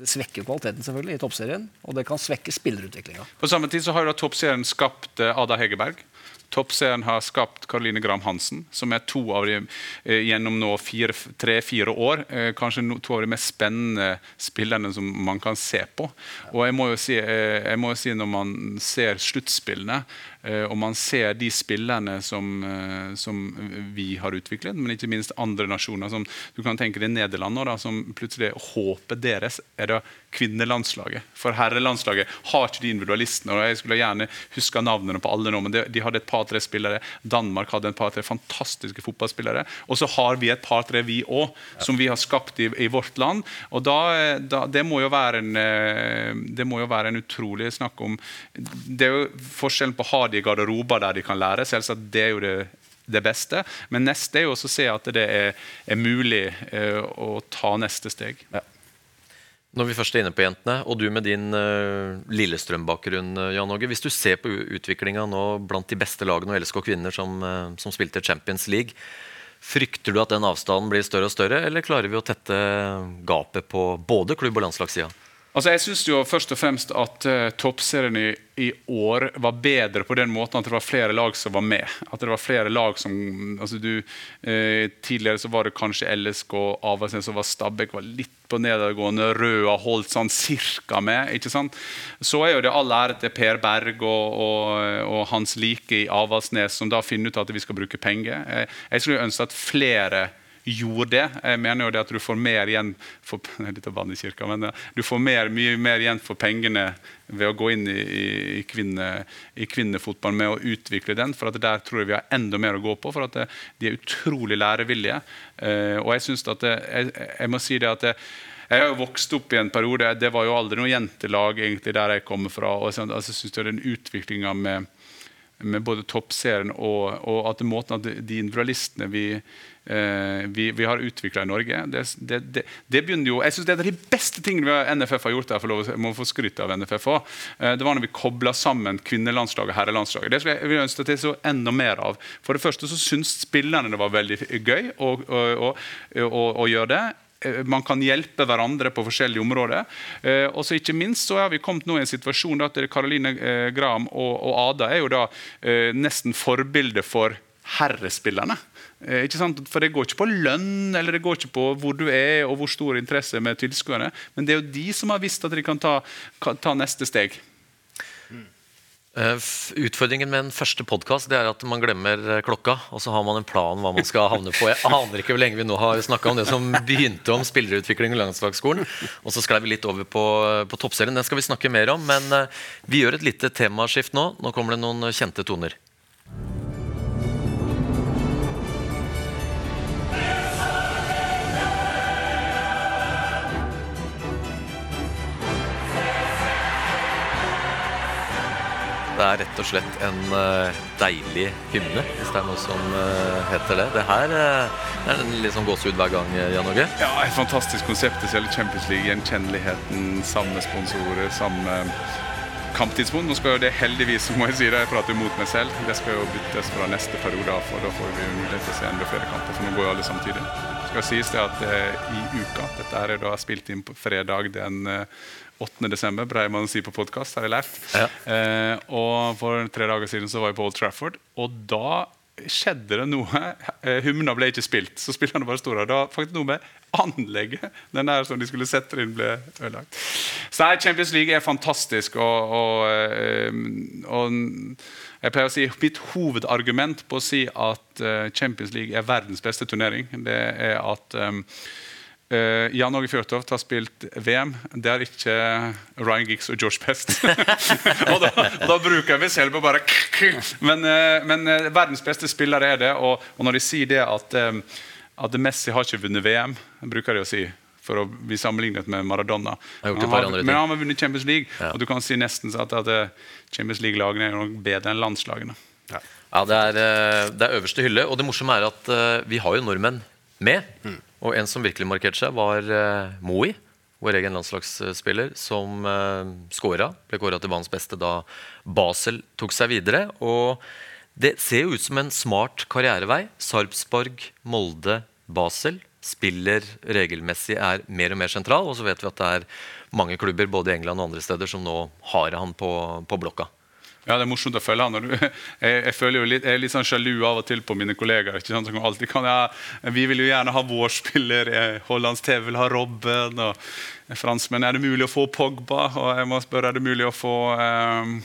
det svekker kvaliteten selvfølgelig i toppserien. Og det kan svekke spillerutviklinga. På samme tid så har jo da toppserien skapt uh, Ada Hegerberg. Toppserien har skapt Karoline Graham Hansen, som er to av de eh, gjennom nå tre-fire år. Eh, kanskje to av de mest spennende spillerne som man kan se på. Og jeg må jo si, eh, må jo si når man ser sluttspillene, og man ser de spillerne som, som, vi har utviklet, men ikke minst andre nasjoner. som Du kan tenke deg Nederland, nå, da, som plutselig håpet deres er da kvinnelandslaget. For herrelandslaget har ikke de individualistene. og Jeg skulle gjerne huske navnene på alle nå, men de, de hadde et par-tre spillere. Danmark hadde et par-tre fantastiske fotballspillere. Og så har vi et par-tre, vi òg, som vi har skapt i, i vårt land. Og da, da, det, må jo være en, eh, det må jo være en utrolig snakk om Det er jo forskjellen på å ha de i garderober der de kan lære. Selvsagt, det er jo det, det beste. Men neste er jo også å se at det er, er mulig eh, å ta neste steg. Ja. Når vi først er inne på jentene, og du med din uh, Lillestrøm-bakgrunn, uh, Jan Åge. Hvis du ser på utviklinga nå blant de beste lagene og LSK kvinner som, uh, som, spilte Champions League, frykter du at den avstanden blir større og større, eller klarer vi å tette gapet på både klubb- og landslagssida? Altså jeg synes jo først og fremst at uh, toppserien i, i, år var bedre på den måten at det var flere lag som var med. At det var flere lag som altså du, uh, Tidligere så var det kanskje LSK, Avaldsnes som var Stabæk var litt på nedadgående. Røa holdt sånn cirka med. ikke sant? Så er jo det all ære til Per Berg og, og, og hans like i Avaldsnes, som da finner ut at vi skal bruke penger. Jeg, jeg skulle ønske at flere gjorde det. Jeg mener jo det at du får mer igjen for, kirka, du får mer, mye mer igjen for pengene ved å gå inn i, i, kvinne, i kvinnefotballen med å utvikle den. for Der tror jeg vi har enda mer å gå på. for at det, De er utrolig lærevillige. Eh, og jeg at det, jeg, jeg, må si det at det, jeg har jo vokst opp i en periode Det var jo aldri noe jentelag egentlig der jeg kommer fra. og jeg altså, synes Den utviklinga med, med både toppserien og, og at måten at de individualistene vi Eh, vi, vi, har utvikla i Norge. Det, det, det, det, begynner jo, jeg synes Det er de beste tingene NFF har gjort. Jeg må få skryt av NFF også. Eh, det var når vi kobla sammen kvinnelandslaget og herrelandslaget. Det skulle jeg, ønske jeg så enda mer av. For det første så syns spillerne det var veldig gøy å, å, å, å gjøre det man kan hjelpe hverandre på forskjellige områder. Eh, og så ikke minst så har vi kommet nå i en situasjon at Karoline eh, Graham og, og, Ada er jo da eh, nesten forbilde for herrespillerne. Eh, ikke sant? For det går ikke på lønn eller det går ikke på hvor du er og hvor stor interesse med tilskuerne. Men det er jo de som har visst at de kan ta, kan ta neste steg. Uh, utfordringen med en første podkast er at man glemmer uh, klokka. Og så har man en plan hva man skal havne på. Jeg aner ikke hvor lenge vi nå har snakka om det som begynte om spillerutvikling i landslagsskolen. Og så sklei vi litt over på, på toppserien. Den skal vi snakke mer om. Men vi gjør et lite temaskift nå. Nå kommer det noen kjente toner. Det er rett og slett en uh, deilig hymne, hvis det er noe som uh, heter det. Det her uh, er en litt sånn gåsehud hver gang, Jan Åge? Ja, et fantastisk konsept. Selv Champions League, gjenkjenneligheten, samme sponsorer, samme kamptidspunkt. Nå skal jo det heldigvis må jeg si det, jeg prater mot meg selv, det skal jo byttes fra neste periode av, for da får vi mulighet til å se enda flere kamper, for nå går jo alle samtidig. Det skal sies det at eh, i uka, dette er da spilt inn på fredag den eh, 8. desember, breier man å si på podkast, har jeg lært. Ja. Eh, og for tre dager siden så var jeg på Old Trafford, og da skjedde det noe. Humna ble ikke spilt, så spillerne bare sto der. Det var faktisk noe med anlegget. Den der som de skulle sette inn, ble ødelagt. Så nei, Champions League er fantastisk. Og, og, eh, og jeg pleier å si Mitt hovedargument på å si at eh, Champions League er verdens beste turnering, det er at Uh, Jan Åge Fjørtoft har spilt VM. Det er ikke Ryan Giggs og George Best. [laughs] og, da, og da bruker jeg meg selv på bare Men, uh, men uh, verdens beste spiller er det. Og, og når de sier det at, um, at Messi har ikke vunnet VM, bruker de å si for å bli sammenlignet med Maradona. Han, har, men han har vunnet Champions League, Ja. og du kan si nesten at, at Champions League-lagene er nok bedre enn landslagene. Ja, det er, det er øverste hylle. Og det morsomme er at vi har jo nordmenn med. Og en som virkelig markerte seg, var uh, Moi, vår egen landslagsspiller, som uh, skåra. Ble kåra til banens beste da Basel tok seg videre. Og det ser jo ut som en smart karrierevei. Sarpsborg, Molde, Basel spiller regelmessig, er mer og mer sentral. Og så vet vi at det er mange klubber både i England og andre steder som nå har han på, på blokka. Ja, Det er morsomt å følge han. [laughs] Jeg, jeg, føler jo litt, jeg er litt sånn sjalu av og til på mine kollegaer. ikke sant? Som kan, ja, Vi vil jo gjerne ha vår spiller. eh, Hollands TV vil ha Robben. og Franskmenn er det mulig å få Pogba. Og jeg må spørre, er det mulig å få um,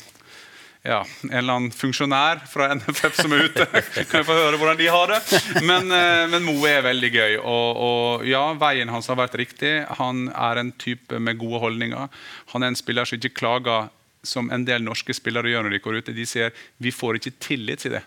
ja, en eller annen funksjonær fra [laughs] NFF som er ute. [laughs] Kan jeg få høre hvordan de har det? Men, eh, men Moe er veldig gøy. Og, og ja, veien hans har vært riktig. Han er en type med gode holdninger. Han er en spiller som ikke klager som en del norske spillere gjør når de går ute. De sier vi får ikke tillit til det.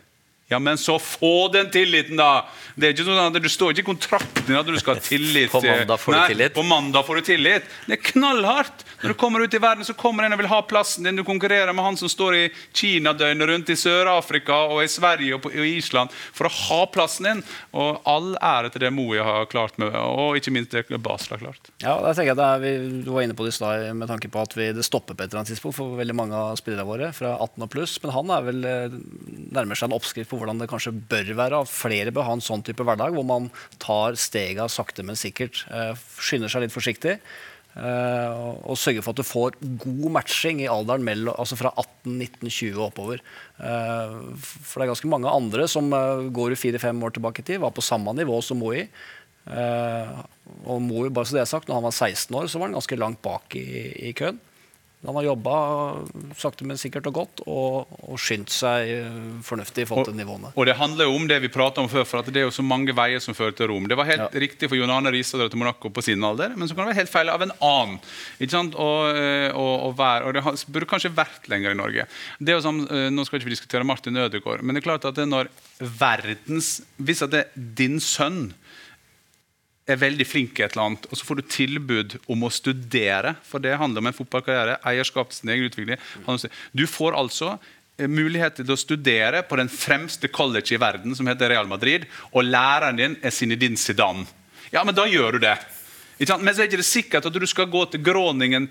Ja, men så få den tilliten, da! Det er ikke sånn at Du står ikke i kontrakten at du skal ha tillit. På mandag får du Nei, tillit. På mandag får du tillit. Det er knallhardt! Når du kommer ut i verden, så kommer en og vil ha plassen din. Du konkurrerer med han som står i Kina døgnet rundt, i Sør-Afrika og i Sverige og på og Island for å ha plassen din. Og all ære til det Moe har klart med, og ikke minst det Basel har klart. Ja, der tenker jeg det er, vi, Du var inne på det i stad med tanke på at vi, det stopper på et eller annet tidspunkt for veldig mange av spillerne våre fra 18 og pluss. Men han er vel eh, nærmer seg en oppskrift på hvordan det kanskje bør være. at Flere bør ha en sånn type hverdag hvor man tar stega sakte, men sikkert. eh, Skynder seg litt forsiktig. eh, og- sørger for at du får god matching i alderen mellom, altså fra 18, 19, 20 og oppover. Eh, For det er ganske mange andre som går fire-fem år tilbake i tid, var på samme nivå som Moi. Og Moi, bare så det er sagt, når han var 16 år, så var han ganske langt bak i, i køen. Han har jobba sakte, men sikkert og godt, og, og skyndt seg eh, fornuftig i forhold til nivåene. Og det handler jo om det vi pratet om før, for at det er jo så mange veier som fører til Rom. Det var helt Ja. riktig for John Arne Riise å dra til Monaco på sin alder, men så kan det være helt feil av en annen. Ikke sant? Og, eh, og, og, vær, og det burde kanskje vært lenger i Norge. Det er jo sånn, nå skal ikke vi diskutere Martin Ødegaard, men det er klart at det er når verdens Hvis at det er din sønn er veldig flink i et eller annet, og så får du tilbud om å studere, for det handler om en fotballkarriere, eierskap til sin egen utvikling. Du får altså eh, mulighet til å studere på den fremste college i verden, som heter Real Madrid, og læreren din er Zinedine Zidane. Ja, men da gjør du det. Men så er det ikke sikkert at du skal gå til Groningen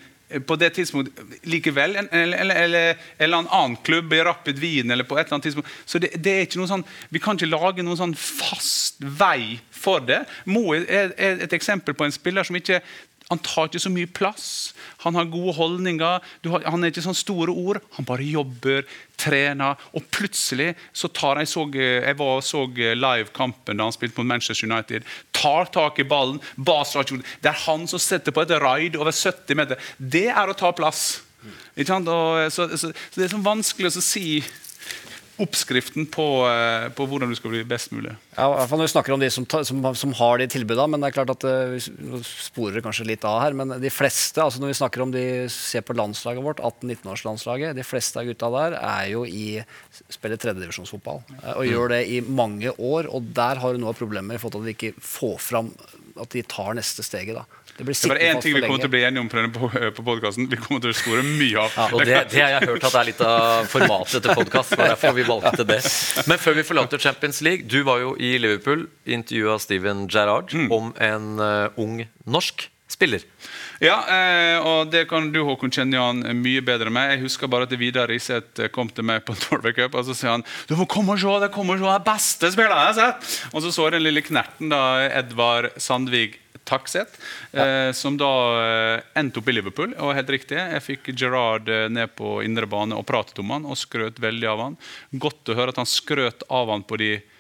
på det tidspunktet likevel, en- eller, eller, eller, eller en annen klubb i Rapid Wien eller på et eller annet tidspunkt. Så det, det er ikke noe sånn, Vi kan ikke lage noen sånn fast vei for det. Moe er, er et eksempel på en spiller som ikke han tar ikke så mye plass. Han har gode holdninger. Har, han er ikke sånn store ord. Han bare jobber, trener. Og plutselig så tar Jeg så, jeg var og så livekampen da han spilte mot Manchester United. Tar tak i ballen. Det. Er han som setter på et raid over 70 meter. Det er å ta plass. Og, så, så, så Det er sånn vanskelig å si oppskriften på, eh, på hvordan du skal bli best mulig. Ja, i hvert fall når vi snakker om de som, som, som har de tilbudene, men det er klart at eh, vi sporer kanskje litt av her, men de fleste, altså når vi snakker om de ser på landslaget vårt, 18-19-årslandslaget, de fleste av gutta der er jo i spiller tredjedivisjonsfotball eh, og gjør det i mange år, og der har du noe av problemet i forhold til at de ikke får fram at de tar neste steget da. Det blir Det er sittende én ting vi kommer til å bli enige om på, denne på, på podkasten. Vi kommer til å spore mye av. Og det, det har jeg hørt at er litt av formatet til podkast. Derfor vi valgte det. Men før vi forlater Champions League, du var jo i Liverpool, intervjua Steven Gerrard om en uh, ung norsk spiller. Ja, eh, og det kan du Håkon kjenne han mye bedre med. Jeg husker bare at Vidar Riseth eh, kom til meg på [laughs] Norway Cup og så sier han du må komme og se, det kommer og se, det beste spilleren jeg har sett. Og så så jeg den lille knerten, da, Edvard Sandvig Takseth, eh, som da eh, endte opp i Liverpool. Og helt riktig, Jeg fikk Gerard eh, ned på indre bane og pratet om han og skrøt veldig av han. Godt å høre at han skrøt av han på de eh,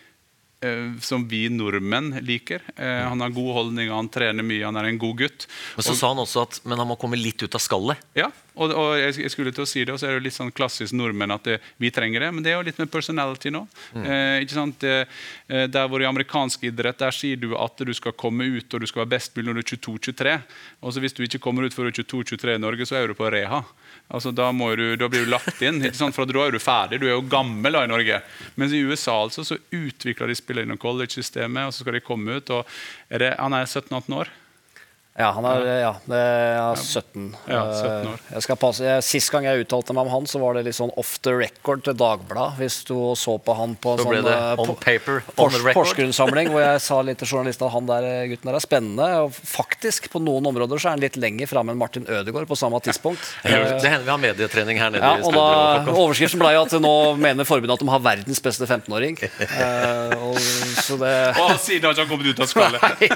som vi nordmenn liker. Eh, han har gode holdninger, han trener mye, han er en god gutt. Men så sa han også at men han må komme litt ut av skallet. Ja, og, og jeg, skulle til å si det, og så er det litt sånn klassisk nordmenn at det, vi trenger det. Men det er jo litt med personality nå. Eh, ikke sant? Det, eh, der hvor I amerikansk idrett der sier du at du skal komme ut og du skal være best mulig når du er 22-23. Og så Hvis du ikke kommer ut før du er 22-23 i Norge, så er du på reha. Altså Da, må du, da blir du lagt inn, ikke sant? for da er du ferdig. Du er jo gammel da i Norge. Mens i USA altså, så utvikler de spillere innom college-systemet, og så skal de komme ut. og er det, Han er 17-18 år. Ja, han er, ja, det er 17. Ja, 17 år. Eh, Jeg skal passe. Sist gang jeg uttalte meg om han, så var det litt sånn off the record til Dagbladet. Hvis du så på han på en Så ble sånn det eh, on paper, on Pors. Porsgrunn-samling, hvor jeg sa litt til journalisten at han der eh, gutten der er spennende. Og faktisk, på noen områder så er han litt lenger framme enn Martin Ødegaard på samme tidspunkt. Det Eh, hender vi har medietrening her nede ja, og da, Overskriften ble jo at nå mener forbundet at de har verdens beste 15-åring. [laughs] Eh, og- så det Å, siden har ikke han kommet ut av skallet. Nei,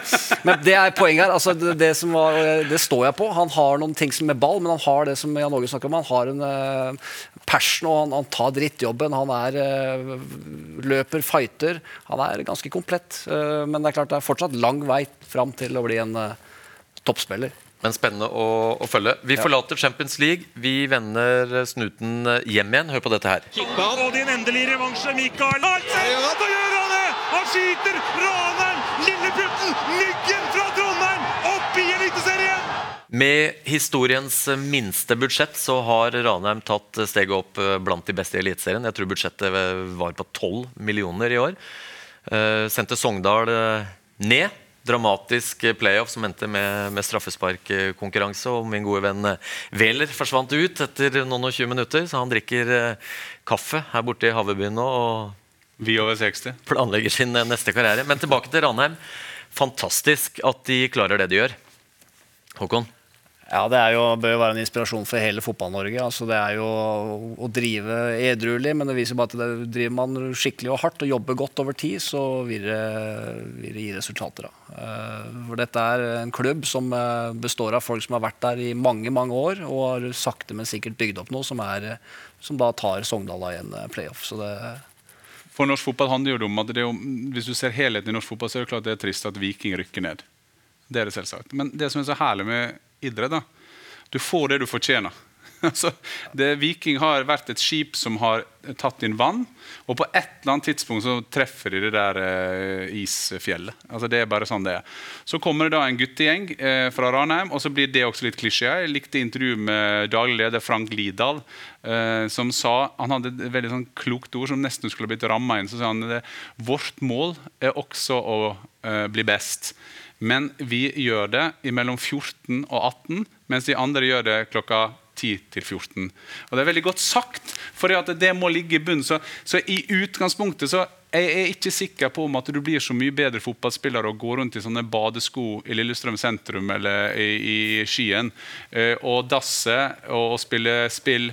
men det er poenget her. Altså, det, det, som var, det står jeg på. Han har noen ting som med ball, men han har det som Jan Åge snakker om. Han har en uh, passion, og han, han tar drittjobben. Han er uh, løper, fighter. Han er ganske komplett. Uh, men det er klart det er fortsatt lang vei fram til å bli en eh, toppspiller. Men spennende å, å følge. Vi forlater Champions League. Vi vender snuten hjem igjen. Hør på dette her. Og din endelige revansje, Mikael Arntzen! Så gjør han det! Han skyter Raneren! lilleputten, Myggen fra Trondheim, opp i Eliteserien! Med historiens minste budsjett så har Ranheim tatt steget opp eh, blant de beste i Eliteserien. Jeg tror budsjettet var på 12 millioner i år. Uh, sendte Sogndal eh, ned. Dramatisk playoff som endte med, med straffesparkkonkurranse. Og min gode venn eh, Wæler forsvant ut etter noen og 20 minutter, så han drikker uh, kaffe her borte i Havøybyen nå og Vi over 60. planlegger sin eh, neste karriere. Men tilbake til Ranheim. Fantastisk at de klarer det de gjør. Håkon? Ja, Det jo, bør jo være en inspirasjon for hele Fotball-Norge. Altså, det er jo å drive edruelig, men det viser bare at det, driver man skikkelig og hardt og jobber godt over tid, så vil det, vil det gi resultater. Da. Eh, For dette er en klubb som eh, består av folk som har vært der i mange mange år, og har sakte, men sikkert bygd opp noe som, er, som da tar Sogndal i en eh, playoff. Så det, For norsk fotball handler jo om at det jo, Hvis du ser helheten i norsk fotball, så er det klart det er trist at Viking rykker ned. Det er det selvsagt. Men det som er så herlig med idrett, da, du får det du fortjener. [laughs] Altså, det, Viking har vært et skip som har tatt inn vann, og på et eller annet tidspunkt så treffer de det der eh, isfjellet. Altså, det er bare sånn det er. Så kommer det da en guttegjeng eh, fra Ranheim, og så blir det også litt klisjé. Jeg likte intervjuet med daglig leder Frank Lidahl, eh, som sa Han hadde et veldig sånn klokt ord som nesten skulle blitt ramma inn. Så sa han det, vårt mål er også å eh, bli best. Men vi gjør det mellom 14 og 18, mens de andre gjør det klokka 10 til 14. Og Det er veldig godt sagt, for det må ligge i bunnen. Så, så i utgangspunktet så jeg er ikke sikker på om at du blir så mye bedre fotballspiller og går rundt i sånne badesko i Lillestrøm sentrum eller i, i Skien eh, og dasse og, og spille spill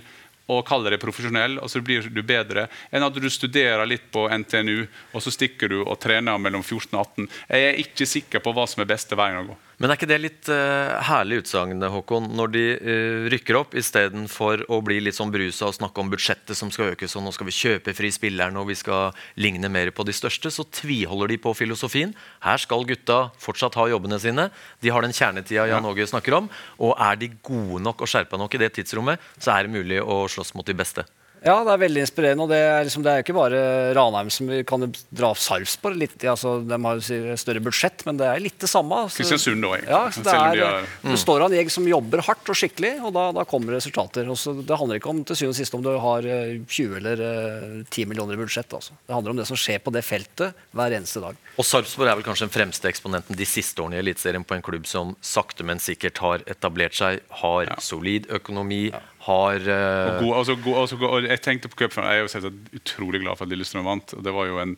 og kaller deg profesjonell, og så blir du bedre, enn at du studerer litt på NTNU, og så stikker du og trener mellom 14 og 18. Jeg er ikke sikker på hva som er beste veien å gå. Men er ikke det litt uh, herlig utsagn, Håkon, når de uh, rykker opp istedenfor å bli litt sånn brusa og snakke om budsjettet som skal økes, og nå skal vi kjøpe fri spillerne og vi skal ligne mer på de største, så tviholder de på filosofien. Her skal gutta fortsatt ha jobbene sine. De har den kjernetida Jan Åge snakker om. Og er de gode nok og skjerpa nok i det tidsrommet, så er det mulig å slåss mot de beste. Ja, det er veldig inspirerende. og Det er, liksom, det er ikke bare Ranheim som vi kan dra Sarpsborg litt. ja, Altså, de har jo større budsjett, men det er litt det samme. altså. Kristiansund òg, egentlig. Ja, så det, er, de har- det består av en gjeng som jobber hardt og skikkelig, og da, da kommer resultater. Også, det handler ikke om til syvende og sist om du har eh, 20 eller eh, 10 millioner i budsjett. Altså. Det handler om det som skjer på det feltet hver eneste dag. Og Sarpsborg er vel kanskje den fremste eksponenten de siste årene i Eliteserien på en klubb som sakte, men sikkert har etablert seg, har solid økonomi, har uh... God, altså, god, altså, god, jeg tenkte på cupfinalen, jeg er jo selvsagt utrolig glad for at Lillestrøm vant. og Det var jo en,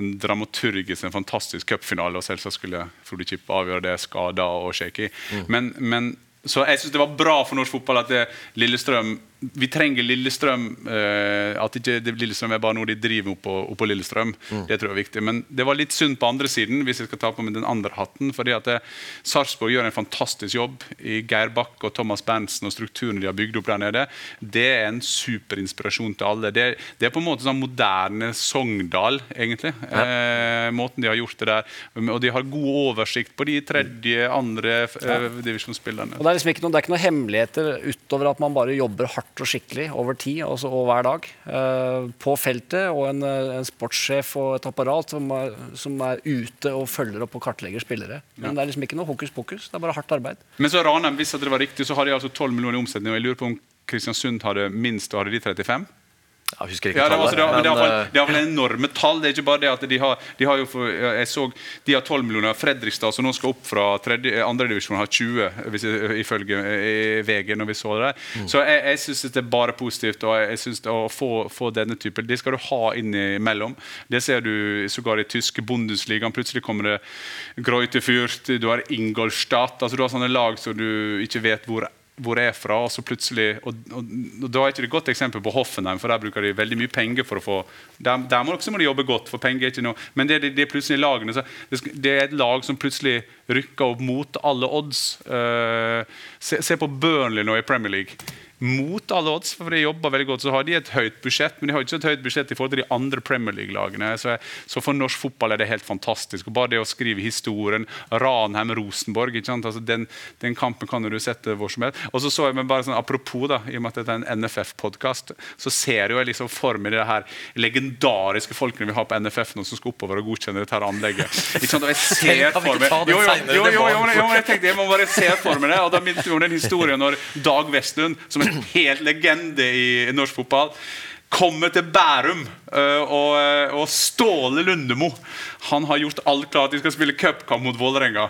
en dramaturgisk, en fantastisk cupfinale, og selvsagt skulle Frode Kippe avgjøre det skada og shaky. Men, men så jeg synes det var bra for norsk fotball at det, Lillestrøm vi trenger Lillestrøm. Uh, at ikke det, Lillestrøm er bare noe de driver oppå, oppå Lillestrøm. Det tror jeg er viktig. Men det var litt synd på andre siden, hvis jeg skal ta på meg den andre hatten. fordi at eh, Sarpsborg gjør en fantastisk jobb i Geir Bakke og Thomas Berntsen og strukturen de har bygd opp der nede. Det er en superinspirasjon til alle. Det, det er på en måte sånn moderne Sogndal, egentlig. Eh, måten de har gjort det der. Og de har god oversikt på de tredje, andre uh, divisjonsspillerne. Og det er liksom ikke noe, det er ikke noe hemmeligheter utover at man bare jobber hardt og skikkelig over tid altså, og hver dag eh, på feltet. Og en, eh, en sportssjef og et apparat som er, som er ute og følger opp og kartlegger spillere. Men det er liksom ikke noe hokus pokus. Det er bare hardt arbeid. Men så Ranheim, hvis det var riktig, så har de altså 12 millioner i omsetning. Og jeg lurer på om Kristiansund hadde minst, og hadde de 35? Jeg husker ikke Ja, det, var, altså, det, har- men det, men, eh, vel enorme tall. Det er ikke bare det at de har, de har jo for, jeg så, de har 12 millioner. Fredrikstad, som nå skal opp fra eh, andredivisjon, har 20, hvis ifølge eh, VG. når vi Så det der. Så jeg, jeg syns det er bare positivt. og jeg synes det Å få, få denne typen Det skal du ha innimellom. Det ser du sågar i tyske Bundesligaen. Plutselig kommer det Greute du har Ingolstadt. altså Du har sånne lag som du ikke vet hvor hvor jeg er fra, og så plutselig og, og, og Da er ikke det et godt eksempel på Hoffenheim, for der bruker de veldig mye penger for å få Der, der må, også må de jobbe godt, for penger er ikke noe Men det, det, det er plutselig lagene det, det er et lag som plutselig rykker opp mot alle odds. Uh, se, se på Burnley nå i Premier League. Mot alle odds, for de jobber veldig godt. Så har de et høyt budsjett, men de har ikke et høyt budsjett i forhold til de andre Premier League-lagene. Så, så for norsk fotball er det helt fantastisk. Og bare det å skrive historien Ranheim-Rosenborg? Altså den, den kampen kan du sette hvor som helst. Og så så jeg men bare sånn Apropos, da, i og med at dette er en NFF-podkast, så ser jeg liksom for meg de her legendariske folkene vi har på NFF nå som skal oppover og godkjenne dette her anlegget. Ikke sant? Og jeg [laughs] ser for meg jo, det jo, jo, jo, Det jo, jo, jo, jeg tenkte jeg må bare se for meg det. Og da minnet vi om den historien når Dag Westlund, som en [clears throat] helt legende i norsk fotball, kommer til Bærum. øh, og, øh, og Ståle Lundemo han har gjort alt klart. De skal spille cupkamp mot Vålerenga.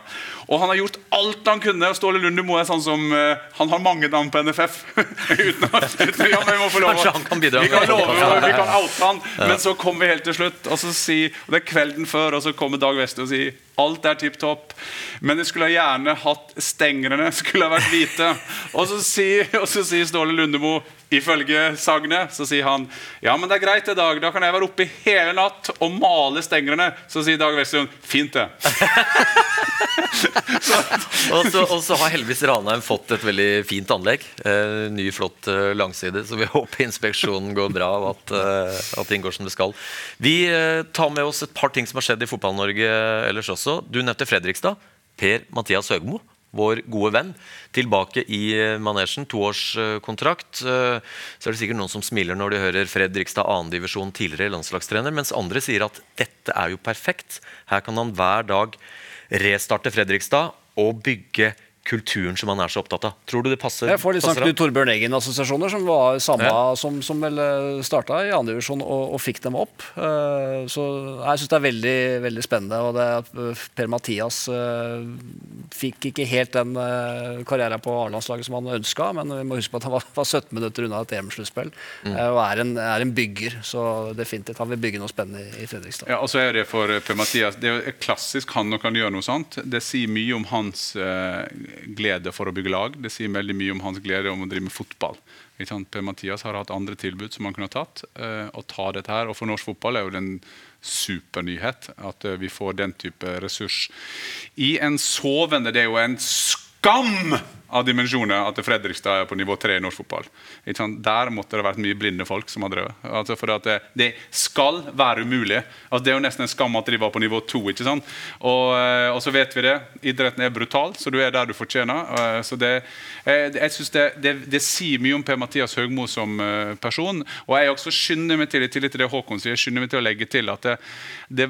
Og han har gjort alt han kunne. og Ståle Lundemo er sånn som øh, Han har mange navn på NFF. [laughs] uten å, uten, ja, men vi må få lov Kanskje han kan bidra Vi kan love, vi kan [laughs] oute han. Men så kommer vi helt til slutt, og så sier, og det er kvelden før, og så kommer Dag Wester og sier alt er tipp topp. Men jeg skulle gjerne hatt stengrene [laughs] skulle ha vært hvite. Og så sier, og så sier Ståle Lundemo Ifølge sagnet så sier han ja, men det er greit i dag. Da kan jeg være oppe hele natt og male stengrene. Så sier Dag Westerlund fint, det. [laughs] [laughs] og, så, har heldigvis Ranheim fått et veldig fint anlegg. Eh, ny, flott eh, langside. Så vi [laughs] håper inspeksjonen går bra, og at, eh, at det inngår som det skal. Vi eh, tar med oss et par ting som har skjedd i Fotball-Norge ellers også. Du nevnte Fredrikstad. Per Mathias Høgmo, vår gode venn, tilbake i eh, manesjen. Toårskontrakt. Eh, så er det sikkert noen som smiler når de hører Fredrikstad 2. divisjon, tidligere landslagstrener, mens andre sier at dette er jo perfekt. Her kan han hver dag restarte Fredrikstad og bygge kulturen som han er så opptatt av. Tror du det passer? Jeg får litt sånn? Knut Torbjørn Eggen-assosiasjoner, som var samme Ja. som, som vel starta i andredivisjon og, og fikk dem opp. Eh, så jeg syns det er veldig veldig spennende. Og det at eh, Per Mathias eh, fikk ikke helt den uh, karrieren på A-landslaget som han ønska, men vi må huske på at han var, var 17 minutter unna et EM-sluttspill. Mm. eh, og er en, er en bygger, så definitivt han vil bygge noe spennende i, i Fredrikstad. Ja, og så er det for Per Mathias Det er klassisk han når han gjør noe sånt. Det sier mye om hans eh, glede for å bygge lag. Det sier veldig mye om hans glede om å drive med fotball. Per Mathias har hatt andre tilbud som han kunne ha tatt. å og ta dette her. Og for norsk fotball er jo det en supernyhet at eh, vi får den type ressurs. I en sovende Det er jo en skam av dimensjoner at Fredrikstad er på nivå tre i norsk fotball. Der måtte det vært mye blinde folk som har drevet. Altså for det, det skal være umulig. Altså det er jo nesten en skam at de var på nivå to. ikke sant? Og, eh, og så vet vi det. Idretten er brutal, så du er der du fortjener. Eh, Så det, eh, jeg synes det, det, det sier mye om Per-Mathias Høgmo som person. Og jeg også skynder meg til, i tillit til det Håkon sier, skynder meg til å legge til at det, det,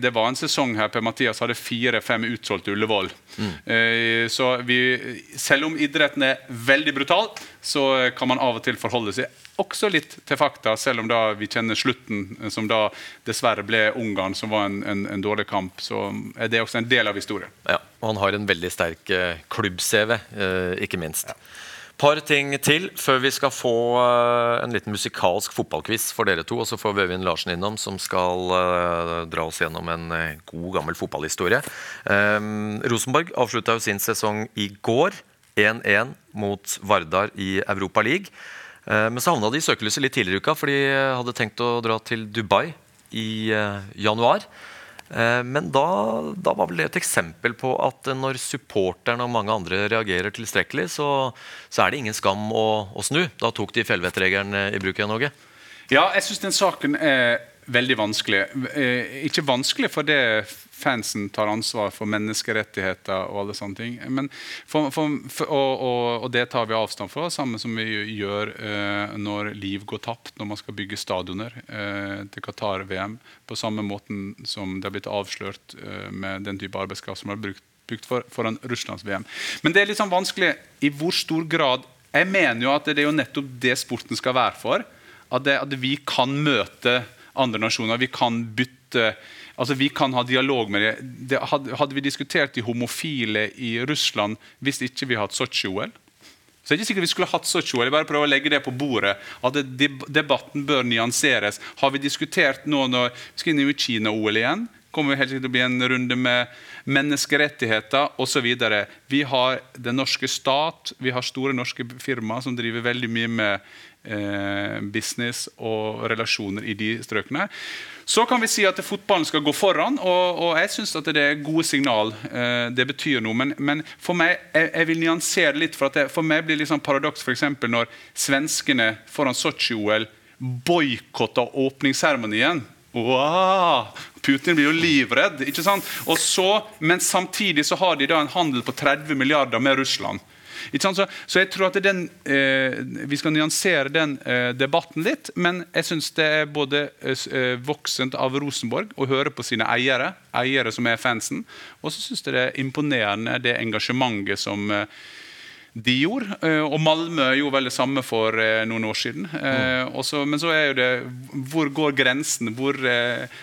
det var en sesong her Per-Mathias hadde fire-fem utsolgte Ullevål. Mm. Så vi, selv om idretten er veldig brutal, så kan man av og til forholde seg også litt til fakta, selv om da vi kjenner slutten, eh, som da dessverre ble Ungarn, som var en, en, en dårlig kamp. Så er det også en del av historien. Ja, og han har en veldig sterk eh, klubb-CV, eh, ikke minst. Par ting til før vi skal få eh, en liten musikalsk fotballquiz for dere to. Og så får vi Øyvind Larsen innom, som skal eh, dra oss gjennom en eh, god, gammel fotballhistorie. Um, Rosenborg avslutta jo sin sesong i går. 1-1 mot Vardar i Europa League. Men så havna de i søkelyset litt tidligere i uka, for de hadde tenkt å dra til Dubai i januar. Eh, Men da, da var vel det et eksempel på at når supporterne og mange andre reagerer tilstrekkelig, så, så er det ingen skam å, å snu. Da tok de fjellvettregelen i bruk igjen, Åge. Ja, jeg syns den saken er veldig vanskelig. Eh, ikke vanskelig fordi fansen tar ansvar for menneskerettigheter og alle sånne ting. For, for, for, og, og, og det tar vi avstand fra, samme som vi gjør eh, når liv går tapt når man skal bygge stadioner eh, til Qatar-VM. På samme måten som det har blitt avslørt eh, med den type arbeidskraft som er brukt brukt for, foran Russlands-VM. Men det er litt sånn vanskelig i hvor stor grad Jeg mener jo at det er jo nettopp det sporten skal være for. At, det, at vi kan møte andre nasjoner. Vi kan bytte altså Vi kan ha dialog med det. det hadde, vi diskutert de homofile i Russland hvis ikke vi hadde hatt Sotsji-OL? Så det er ikke sikkert vi skulle hatt Sotsji-OL. Jeg bare prøver å legge det på bordet. At debatten bør nyanseres. Har vi diskutert nå når vi skal inn i Kina-OL igjen? kommer vi helt sikkert til å bli en runde med menneskerettigheter osv. Vi har den norske stat, vi har store norske firmaer som driver veldig mye med business og relasjoner i de strøkene. Så kan vi si at fotballen skal gå foran, og, og jeg syns det er gode signal. Eh, det betyr noe. Men, men for meg, jeg, jeg, vil nyansere litt. For, det, for meg blir det litt sånn paradoks f.eks. når svenskene foran Sotsji-OL boikotter åpningsseremonien. Wow! Putin blir jo livredd. ikke sant? Så, Men samtidig så har de da en handel på 30 milliarder med Russland. Så, så, jeg tror at den, eh, Vi skal nyansere den eh, debatten litt, men jeg syns det er både eh, voksent av Rosenborg å høre på sine eiere, eiere som er fansen, og så syns jeg det er imponerende det engasjementet som eh, de gjorde. Eh, og Malmö gjorde vel det samme for eh, noen år siden. Mm. Også, men så er jo det Hvor går grensen? Hvor,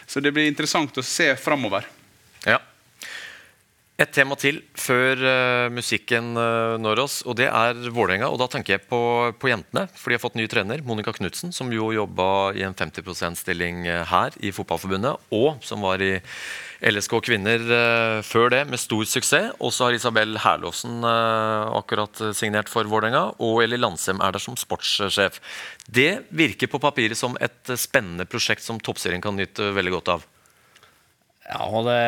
så det blir interessant å se framover. Et tema til før uh, musikken uh, når oss, og det er Vålerenga. Og da tenker jeg på, på, jentene, for de har fått ny trener, Monica Knutsen, som jo jobba i en 50 %-stilling her i Fotballforbundet, og som var i LSK kvinner uh, før det med stor suksess. Og så har Isabel Herlovsen akkurat signert for Vålerenga, og Eli Landsem er der som sportssjef. Det virker på papiret som et spennende prosjekt som Toppserien kan nyte veldig godt av. Ja, og det,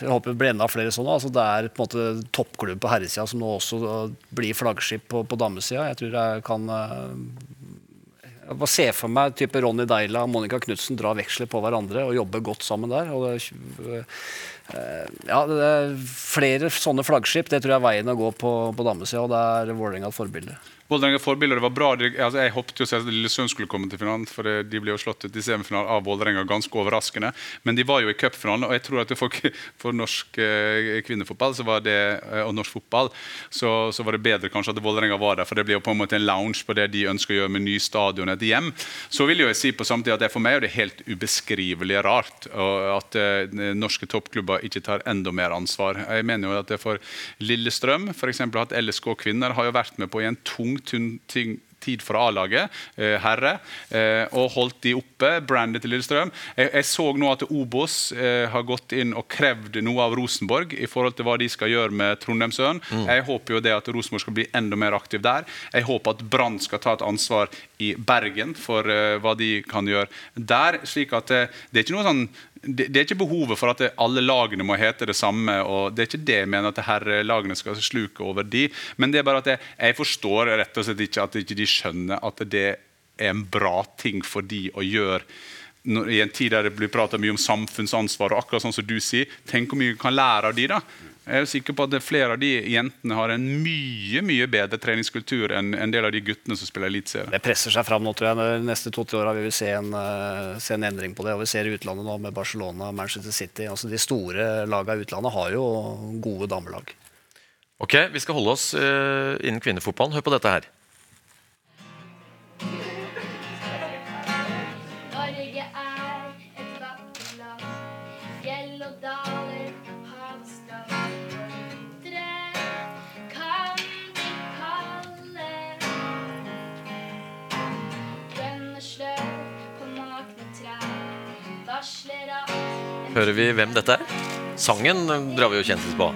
Jeg håper det blir enda flere sånne. Altså, det er på en måte toppklubb på herresida som nå også blir flaggskip på, på damesida. Jeg tror jeg kan eh, jeg bare se for meg type Ronny Deila og Monica Knutsen dra veksler på hverandre og jobbe godt sammen der. det, eh, ja, det er Flere sånne flaggskip det tror jeg er veien å gå på, på damesida, og det er Vålerenga et forbilde. Vålerenga forbilder, det var bra. Altså, jeg håpet jo at Lillesund skulle komme til finalen, for de ble jo slått ut i semifinalen av Vålerenga ganske overraskende. Men de var jo i cupfinalen, og jeg tror at for, [laughs] for norsk eh, kvinnefotball det, eh, og norsk fotball så, så, var det bedre kanskje at Vålerenga var der, for det blir jo på en måte en lounge på det de ønsker å gjøre med ny stadion, etter hjem. Så vil jeg si på samtidig at det for meg er det helt ubeskrivelig rart at uh, norske toppklubber ikke tar enda mer ansvar. Jeg mener jo at det for Lillestrøm, f.eks. at LSK kvinner har jo vært med på i en tung tid for A-laget, eh, herre, eh, og holdt de oppe. Brandet til Lillestrøm. Jeg, jeg så nå at Obos eh, har gått inn og krevd noe av Rosenborg i forhold til hva de skal gjøre med Trondheimsøen. Mm. Jeg håper jo det at Rosenborg skal bli enda mer aktiv der. Jeg håper at Brann skal ta et ansvar i Bergen for hva de kan gjøre der. slik at det, Det er ikke noe sånn det, det, er ikke behovet for at det, alle lagene må hete det samme. og Det er ikke det jeg mener at herrelagene skal sluke over de, men det er bare at jeg, jeg forstår rett og slett ikke at ikke de skjønner at det er en bra ting for de å gjøre i en tid der det blir prata mye om samfunnsansvar, og akkurat sånn som du sier, tenk hvor mye vi kan lære av de da. Jeg er sikker på at Flere av de jentene har en mye mye bedre treningskultur enn en del av de guttene som spiller eliteserie. Det presser seg fram nå, tror jeg. De neste to-tre åra vil vi se en, uh, se en, endring på det. og Vi ser i utlandet nå med Barcelona og Manchester City. altså De store lagene i utlandet har jo gode damelag. Ok, Vi skal holde oss uh, innen kvinnefotballen. Hør på dette her. Hører vi hvem dette er. Sangen drar vi jo kjentest på.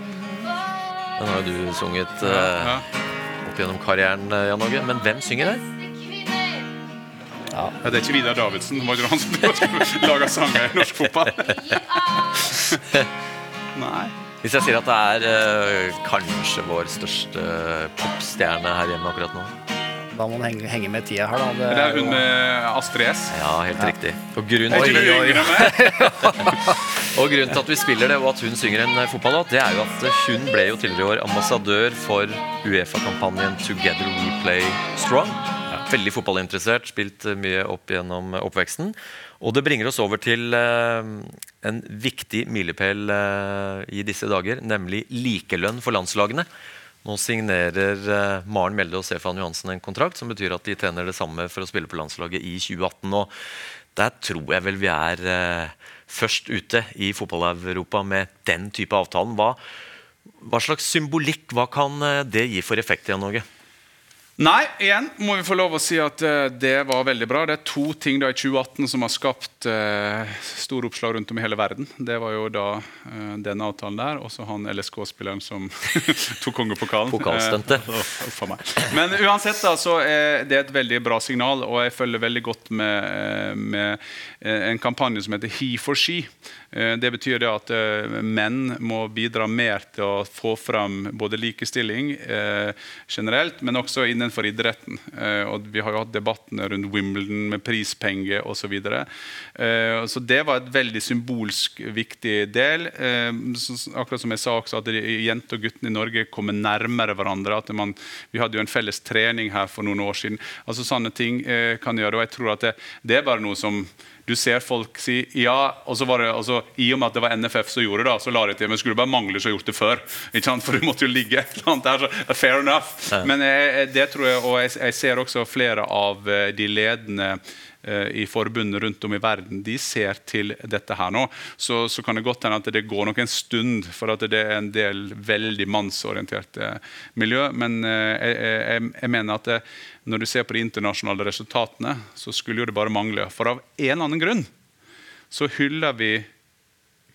Den har jo du sunget eh, opp gjennom karrieren, eh, Jan Åge. Men hvem synger her? Ja, det er ikke Vidar Davidsen. Det var ikke han som [laughs] laga sanger i norsk fotball. [laughs] Nei. Hvis jeg sier at det er eh, kanskje vår største popstjerne her hjemme akkurat nå. Da må man henge, henge med tida her, da. Det Det er hun med Astrid S. Ja, helt riktig. Og grunnen, oi, oi, [laughs] og grunnen til at vi spiller det, og at hun synger en eh, fotballåt, det er jo at eh, hun ble jo tidligere i år ambassadør for Uefa-kampanjen Together We Play Strong. Veldig fotballinteressert, spilt eh, mye opp gjennom oppveksten. Og det bringer oss over til eh, en viktig milepæl eh, i disse dager, nemlig likelønn for landslagene. Nå signerer eh, Maren Melde og Stefan Johansen en kontrakt som betyr at de tjener det samme for å spille på landslaget i 2018. Og der tror jeg vel vi er eh, først ute i fotball-Europa med den type avtalen. Hva, hva slags symbolikk, hva kan eh, det gi for effekt i Norge? Nei, igjen må vi få lov å si at eh, det var veldig bra. Det er to ting da i 2018 som har skapt uh, store oppslag rundt om i hele verden. Det var jo da uh, denne avtalen der, og så han LSK-spilleren som [laughs] tok kongepokalen. Pokalstuntet. Uh. Men uansett da, så er det et veldig bra signal, og jeg følger veldig godt med, eh, med eh, en kampanje som heter He for She. Eh, Det betyr det at eh, menn må bidra mer til å få fram både likestilling eh, generelt, men også innenfor idretten. Og vi har jo hatt debattene rundt Wimbledon med prispenger osv. Så, videre. så det var et veldig symbolsk viktig del. Akkurat som jeg sa også, at jenter og guttene i Norge kommer nærmere hverandre. at man, Vi hadde jo en felles trening her for noen år siden. altså Sånne ting kan gjøre, og jeg tror at det, det er bare noe som du ser folk si ja, og så var det altså, I og med at det var NFF som gjorde det, så la de til. Men skulle bare mangle så gjort det før. For du måtte jo ligge et eller annet der. Så, fair enough. Men jeg, det tror jeg, og jeg, jeg ser også flere av eh, de ledende eh, i forbundet rundt om i verden, de ser til dette her nå. Så, så kan det godt hende at det går nok en stund, for at det er en del veldig mannsorienterte miljø. Men eh, jeg, jeg, jeg mener at det, når du ser på de internasjonale resultatene, så skulle jo det bare mangle. For av en eller annen grunn så hyller vi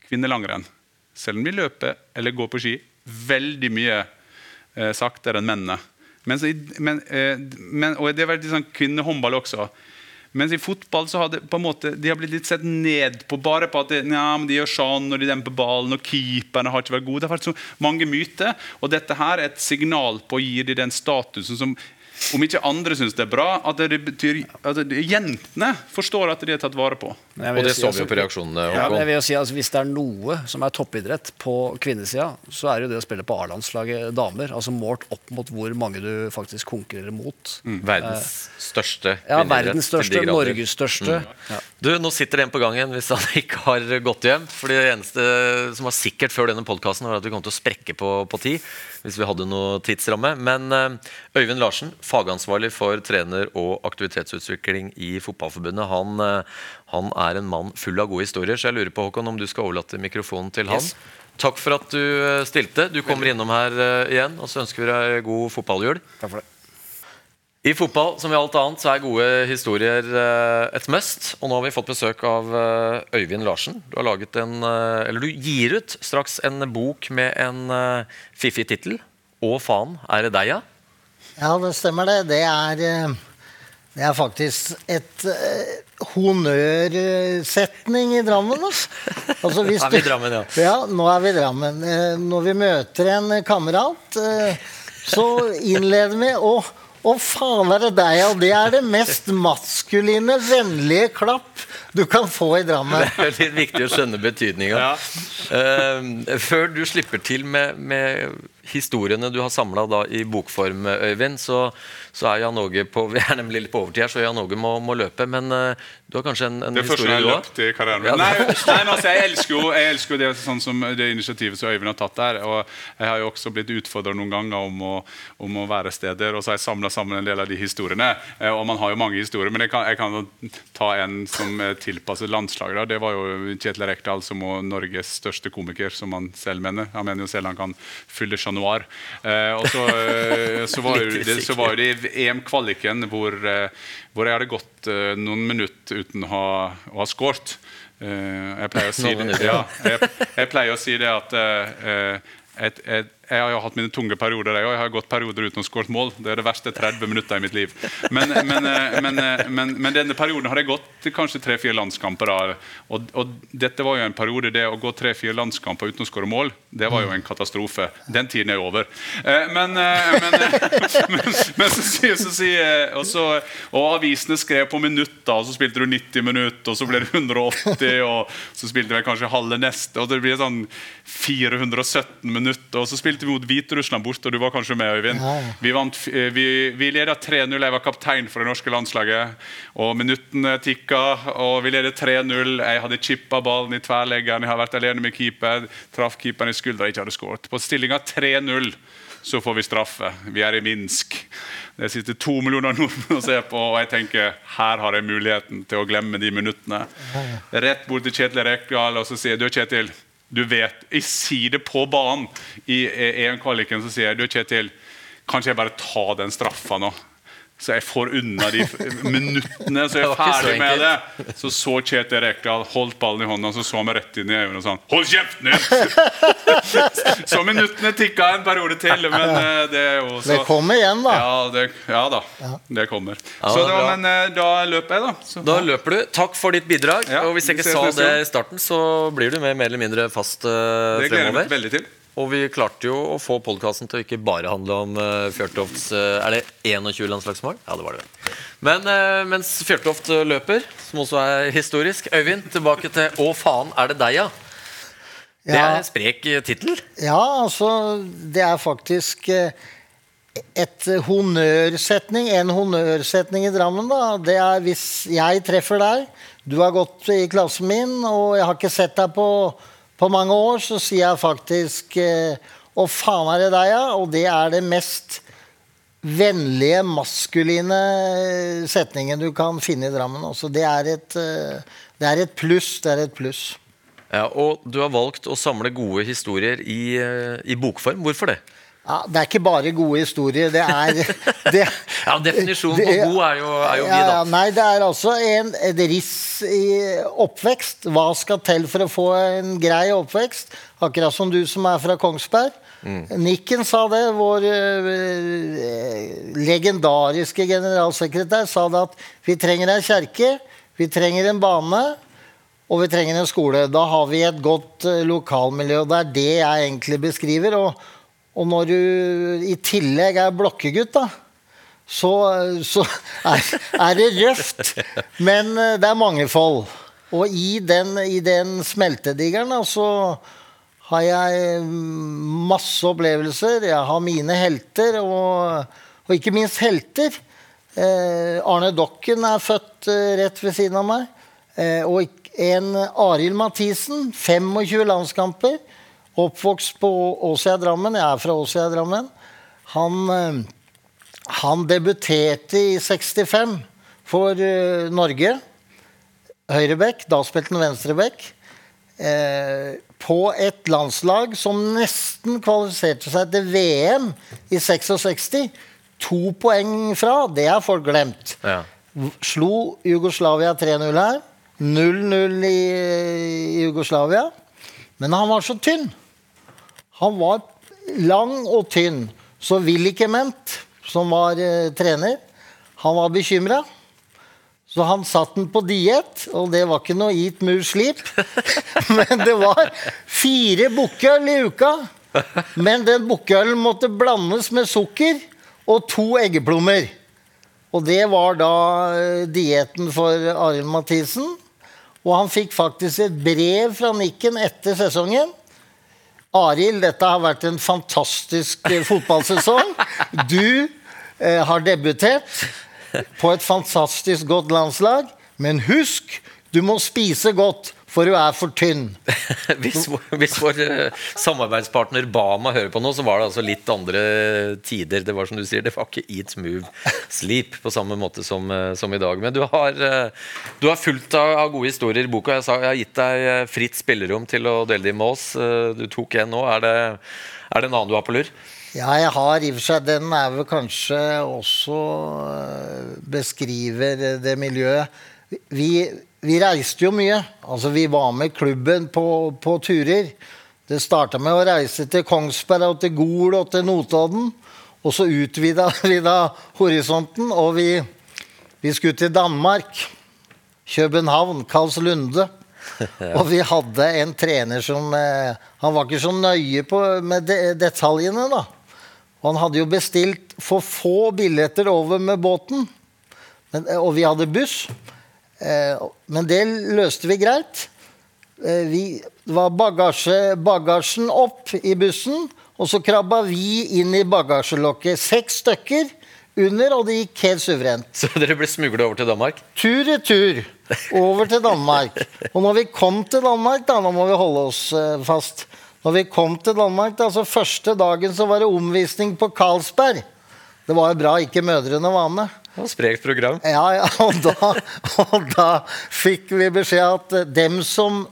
kvinnelangrenn. Selv om vi løper eller går på ski veldig mye eh, saktere enn mennene. Men, eh, men, og det er veldig sånn kvinnehåndball også. Mens i fotball så har det på en måte, de har blitt litt sett ned på bare på at det, ja, de gjør sånn når de demper ballen, og keeperne har ikke vært gode. Det har vært så mange myter. Og dette her er et signal på å gi dem den statusen som om ikke andre syns det er bra, at det betyr at jentene forstår at de er tatt vare på. Og det si så vi altså- jo på reaksjonene. Ja, men jeg vil jo si, altså, Hvis det er noe som er toppidrett på kvinnesida, så er det jo det å spille på A-landslaget damer. Altså Målt opp mot hvor mange du faktisk konkurrerer mot. Verdens største Ja, verdens største. Norges største. Ja. Du, Nå sitter det en på gangen hvis han [laughs] ikke har gått hjem. For det eneste som var sikkert før denne podkasten, var at vi kom til å sprekke på, på tid. Hvis vi hadde noe tidsramme. Men eh, Øyvind Larsen, fagansvarlig for trener- og aktivitetsutvikling i Fotballforbundet, han, eh, han er en mann full av gode historier. Så jeg lurer på Håkon, om du skal overlate mikrofonen til han. Yes. Takk for at du eh, stilte. Du kommer innom her igjen. Og så ønsker vi deg god fotballjul. Takk for det. I fotball som i alt annet så er gode historier eh, et must. Og nå har vi fått besøk av eh, Øyvind Larsen. Du har laget en, eh, eller du gir ut straks en bok med en fiffig tittel. Å faen, er det deg, ja? Ja, det stemmer det. Det er, det er faktisk et honnørsetning i Drammen. Altså. Altså, [laughs] hvis Er vi i Drammen, ja? Ja, nå er vi i Drammen. Når vi møter en kamerat, så innleder vi og å faen er det deg, og det er det mest maskuline, vennlige klapp du kan få i Drammen. Det er litt viktig å skjønne betydninga. Eh, før du slipper til med, med historiene du har samla i bokform, Øyvind, så, så er Jan Åge på [laughs] Vi er nemlig litt på overtid her, så Jan Åge må, må løpe. Men uh, du har kanskje en, en Det er første historie, gang jeg har løpt i karrieren Ja. Nei, nei, men altså, jeg elsker jo, jeg elsker jo det, sånn som det initiativet som Øyvind har tatt der. Og jeg har jo også blitt utfordra noen ganger om å, om å være steder, og så har jeg samla sammen en del av de historiene. Eh, Og man har jo mange historier, men jeg kan, jeg kan ta en som er tilpasset landslaget. da. Det var jo Kjetil Rekdal, som var Norges største komiker, som han selv mener. Han mener jo selv han kan fylle Chat Noir. Eh, og så, eh, så var jo det, så var jo det EM-kvaliken hvor, eh, hvor jeg hadde gått eh, noen minutter uten å ha, å ha skåret. Eh, jeg, pleier å [laughs] si det, ja, jeg, jeg pleier å si det at et, et, jeg har jo hatt mine tunge perioder. Jeg, har gått perioder uten å skåret mål. Det er det verste 30 minutter i mitt liv. Men, men, eh, men, eh, men, men denne perioden har jeg gått kanskje tre-fire landskamper. Og, og dette var jo en periode det å gå tre-fire landskamper uten å skåre mål, det var jo en katastrofe. Den tiden er jo over. Eh, [laughs] Men, så sier så sier- og, så, og avisene skrev på minutter, og så spilte du 90 minutter, og så ble det 180, og så spilte vi kanskje halve neste, og det blir sånn 417 minutter, og så spilte vi mot Hviterussland borte, og du var kanskje med, Øyvind. Vi, vant, eh, vi, vi leda 3-0, jeg var kaptein for det norske landslaget, og minuttene tikka, og vi ledet 3-0, jeg hadde chippa ballen i tverleggeren, jeg har vært alene med keeper, traff keeperen i skuldra, ikke hadde skåret. På stillinga 3-0 så får vi straffe. Vi er i Minsk. Det sitter to millioner nordmenn og ser på, og jeg tenker her har jeg muligheten til å glemme de minuttene. Rett bort til Kjetil Rekdal og så sier du Kjetil, du vet, jeg sier det på banen i EM-kvaliken, så sier jeg, du Kjetil, kanskje jeg bare tar den straffa nå? Så jeg får unna de minuttene, så jeg [laughs] er ferdig med det. Så så Kjetil Rekdal, holdt ballen i hånda, så så han meg rett inn i øynene og sa hold kjeften din! [laughs] så minuttene tikka en periode til, men [laughs] eh, det er jo så Det kommer igjen, da. ja, det, ja da, det kommer. Ja, så da, men eh, da løper jeg, da. Så, Da løper du. Takk for ditt bidrag. Ja, og hvis jeg ikke sa det i starten, så blir du med mer eller mindre fast uh, det gleder jeg meg veldig til. Og vi klarte jo å få podkasten til å ikke bare handle om uh, Fjørtofts eh, Er det 21 landslagsmål? Ja, det var det. Men eh, mens Fjørtoft eh, løper, som også er historisk Øyvind, tilbake til 'Å, faen, er det deg', ja? Det er en sprek eh, tittel. Ja, altså Det er faktisk eh, et eh, honnørsetning, en honnørsetning i Drammen. da Det er hvis jeg treffer deg, du har gått i klassen min, og jeg har ikke sett deg på, på mange år, så sier jeg faktisk eh, Å, faen er det deg, ja? Og det er det mest vennlige, maskuline eh, setningen du kan finne i Drammen. Også. Det er et, eh, det er et pluss. Det er et pluss. Ja, og du har valgt å samle gode historier i, i bokform. Hvorfor det? Ja, det er ikke bare gode historier. Det er [laughs] det, Ja, Definisjonen på god er jo, er jo ja, ja, da. Nei, det er altså en, et riss i oppvekst. Hva skal til for å få en grei oppvekst? Akkurat som du som er fra Kongsberg. Nikken sa det. Vår eh, legendariske generalsekretær sa det at vi trenger ei kjerke, vi trenger en bane, og vi trenger en skole. Da har vi et godt eh, lokalmiljø. Det er det jeg egentlig beskriver. Og, og når du i tillegg er blokkegutt, da, så, så er, er det røft. Men eh, det er mangefold. Og i den, i den smeltedigeren da, så har jeg mm, masse opplevelser. Jeg har mine helter, og, og ikke minst helter. Eh, Arne Dokken er født eh, rett ved siden av meg. Eh, og en Arild Mathisen, 25 landskamper. Oppvokst på Åsia Drammen. Jeg er fra Åsia Drammen. Han, eh, han debuterte i 65 for eh, Norge. Høyrebekk. Da spilte han venstrebekk. Eh, på et landslag som nesten kvalifiserte seg til VM i 66. To poeng fra. Det har folk glemt. Ja. Slo Jugoslavia 3-0 her. 0-0 i, i Jugoslavia. Men han var så tynn. Han var lang og tynn. Så Willy Kement, som var eh, trener, han var bekymra. Så han satte den på diett, og det var ikke noe eat, move, sleep. [laughs] Men det var fire bukkøl i uka. Men den bukkølen måtte blandes med sukker og to eggeplommer. Og det var da eh, dietten for Arild Mathisen. Og han fikk faktisk et brev fra Nikken etter sesongen. Arild, dette har vært en fantastisk eh, fotballsesong. Du eh, har debutert på et fantastisk godt landslag. Men husk, du må spise godt, for du er for tynn. [laughs] Hvis, hvis vår eh, samarbeidspartner ba meg høre på noe, så var det altså litt andre tider. Det var som du sier, det var ikke eat, move, sleep på samme måte som, eh, som i dag. Men du har, eh, du har fullt av, av gode historier i boka. Jeg, sa, jeg har gitt deg fritt spillerom til å dele dem med oss. Du tok en nå. Er det, er det en annen du har på lur? Ja, jeg har i og for seg Den er vel kanskje også beskriver det miljøet. Vi, vi reiste jo mye. Altså, vi var med klubben på, på turer. Det starta med å reise til Kongsberg og til Gol og til Notodden. Og så utvida [laughs] vi da horisonten, og vi, vi skulle til Danmark. København, Karlslunde. [laughs] Og vi hadde en trener som eh, Han var ikke så nøye på, med detaljene, da. Og han hadde jo bestilt for få billetter over med båten. Men, og vi hadde buss. Eh, men det løste vi greit. Eh, vi, var bagasje, bagasjen opp i bussen, og så krabba vi inn i bagasjelokket. Seks stykker under, og det gikk helt suverent. Så dere ble smugla over til Danmark? Tur i tur over til Danmark. Og når vi kom til Danmark, da, nå må vi holde oss eh, fast Når vi kom til Danmark, da, så første dagen så var det omvisning på Carlsberg. Det var jo bra ikke mødrene var med. Ja, Sprekt program. Ja, ja, [laughs] og da, og da fikk vi beskjed at eh, dem som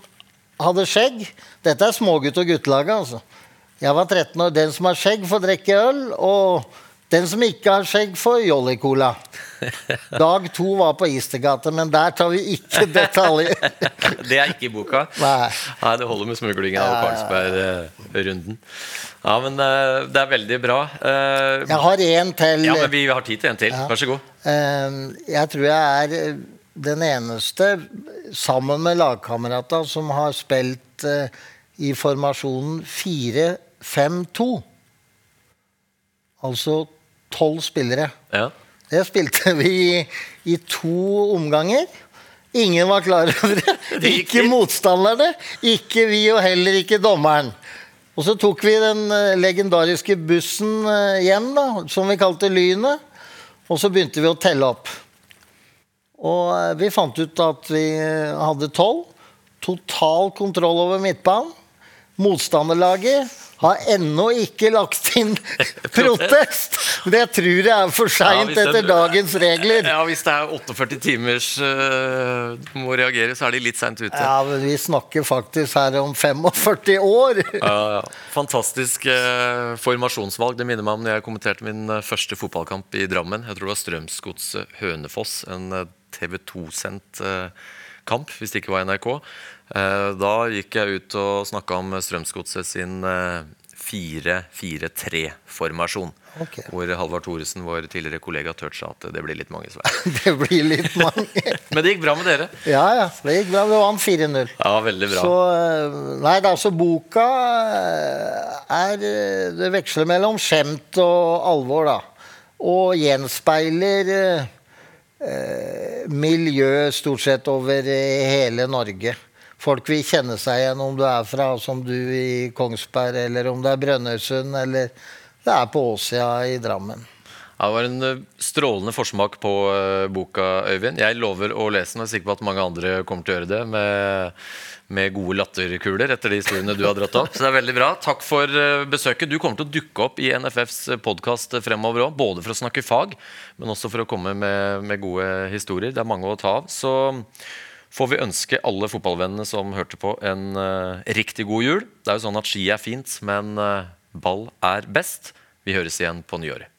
hadde skjegg Dette er smågutt- og guttelaget, altså. Jeg var 13 år. Den som har skjegg, får drikke øl. Og den som ikke har skjegg, får Jolly Cola. Dag to var på Istergata, men der tar vi ikke detaljer. [laughs] Det er ikke i boka. Nei. Nei, det holder med smuglingen av Karlsberg-runden. Ja, men eh, det er veldig bra. Eh, Jeg har én til. Ja, men vi har tid til en til. Vær så god. Eh, Jeg tror jeg er den eneste, sammen med lagkamerata, som har spilt i formasjonen 4-5-2. Altså tolv spillere. Ja. Det spilte vi i, i to omganger. Ingen var klar over det. [laughs] Ikke motstanderne, ikke vi og heller ikke dommeren. Og så tok vi den eh, legendariske bussen eh, hjem, da, som vi kalte Lynet. Og så begynte vi å telle opp. Og eh, vi fant ut at vi hadde tolv. Total kontroll over midtbanen. Motstanderlaget har ennå ikke lagt inn [laughs] protest. Det tror jeg er for seint ja, etter dagens regler. Ja, Hvis det er 48 timers uh, må reagere, så er de litt seint ute. Ja, men vi snakker faktisk her om 45 år. Ja, ja. Fantastisk uh, formasjonsvalg. Det minner meg om når jeg kommenterte min eh, første fotballkamp i Drammen. Jeg tror det var Strømsgodset Hønefoss. En TV 2-sendt uh, kamp, hvis det ikke var NRK. Eh, da gikk jeg ut og snakka om Strømsgodset sin eh, 4-4-3-formasjon. Okay. Hvor Halvard Thoresen, vår tidligere kollega, toucha at det blir litt mange svar. [laughs] Det blir litt mange. [laughs] Men det gikk bra med dere. Ja, ja. Det gikk bra. Vi vant 4-0. Ja, veldig bra. Så nei, Nei, er altså boka eh, er eh, Det veksler mellom skjemt og alvor, da. Og gjenspeiler eh, eh, miljø stort sett over eh, hele Norge. Folk vil kjenne seg igjen om du er fra som du i Kongsberg, eller om det er Brønnøysund, eller det er på Åsia i Drammen. Ja, det var en eh, strålende forsmak på eh, boka, Øyvind. Jeg lover å lese den, og er sikker på at mange andre kommer til å gjøre det. Med, med gode latterkuler etter de historiene du har dratt opp. Så det er veldig bra. Takk for eh, besøket. Du kommer til å dukke opp i NFFs podkast fremover òg. Både for å snakke fag, men også for å komme med, med gode historier. Det er mange å ta av. Så får vi ønske alle fotballvennene som hørte på, en uh, riktig god jul. Det er jo sånn at ski er fint, men uh, ball er best. Vi høres igjen på nyåret.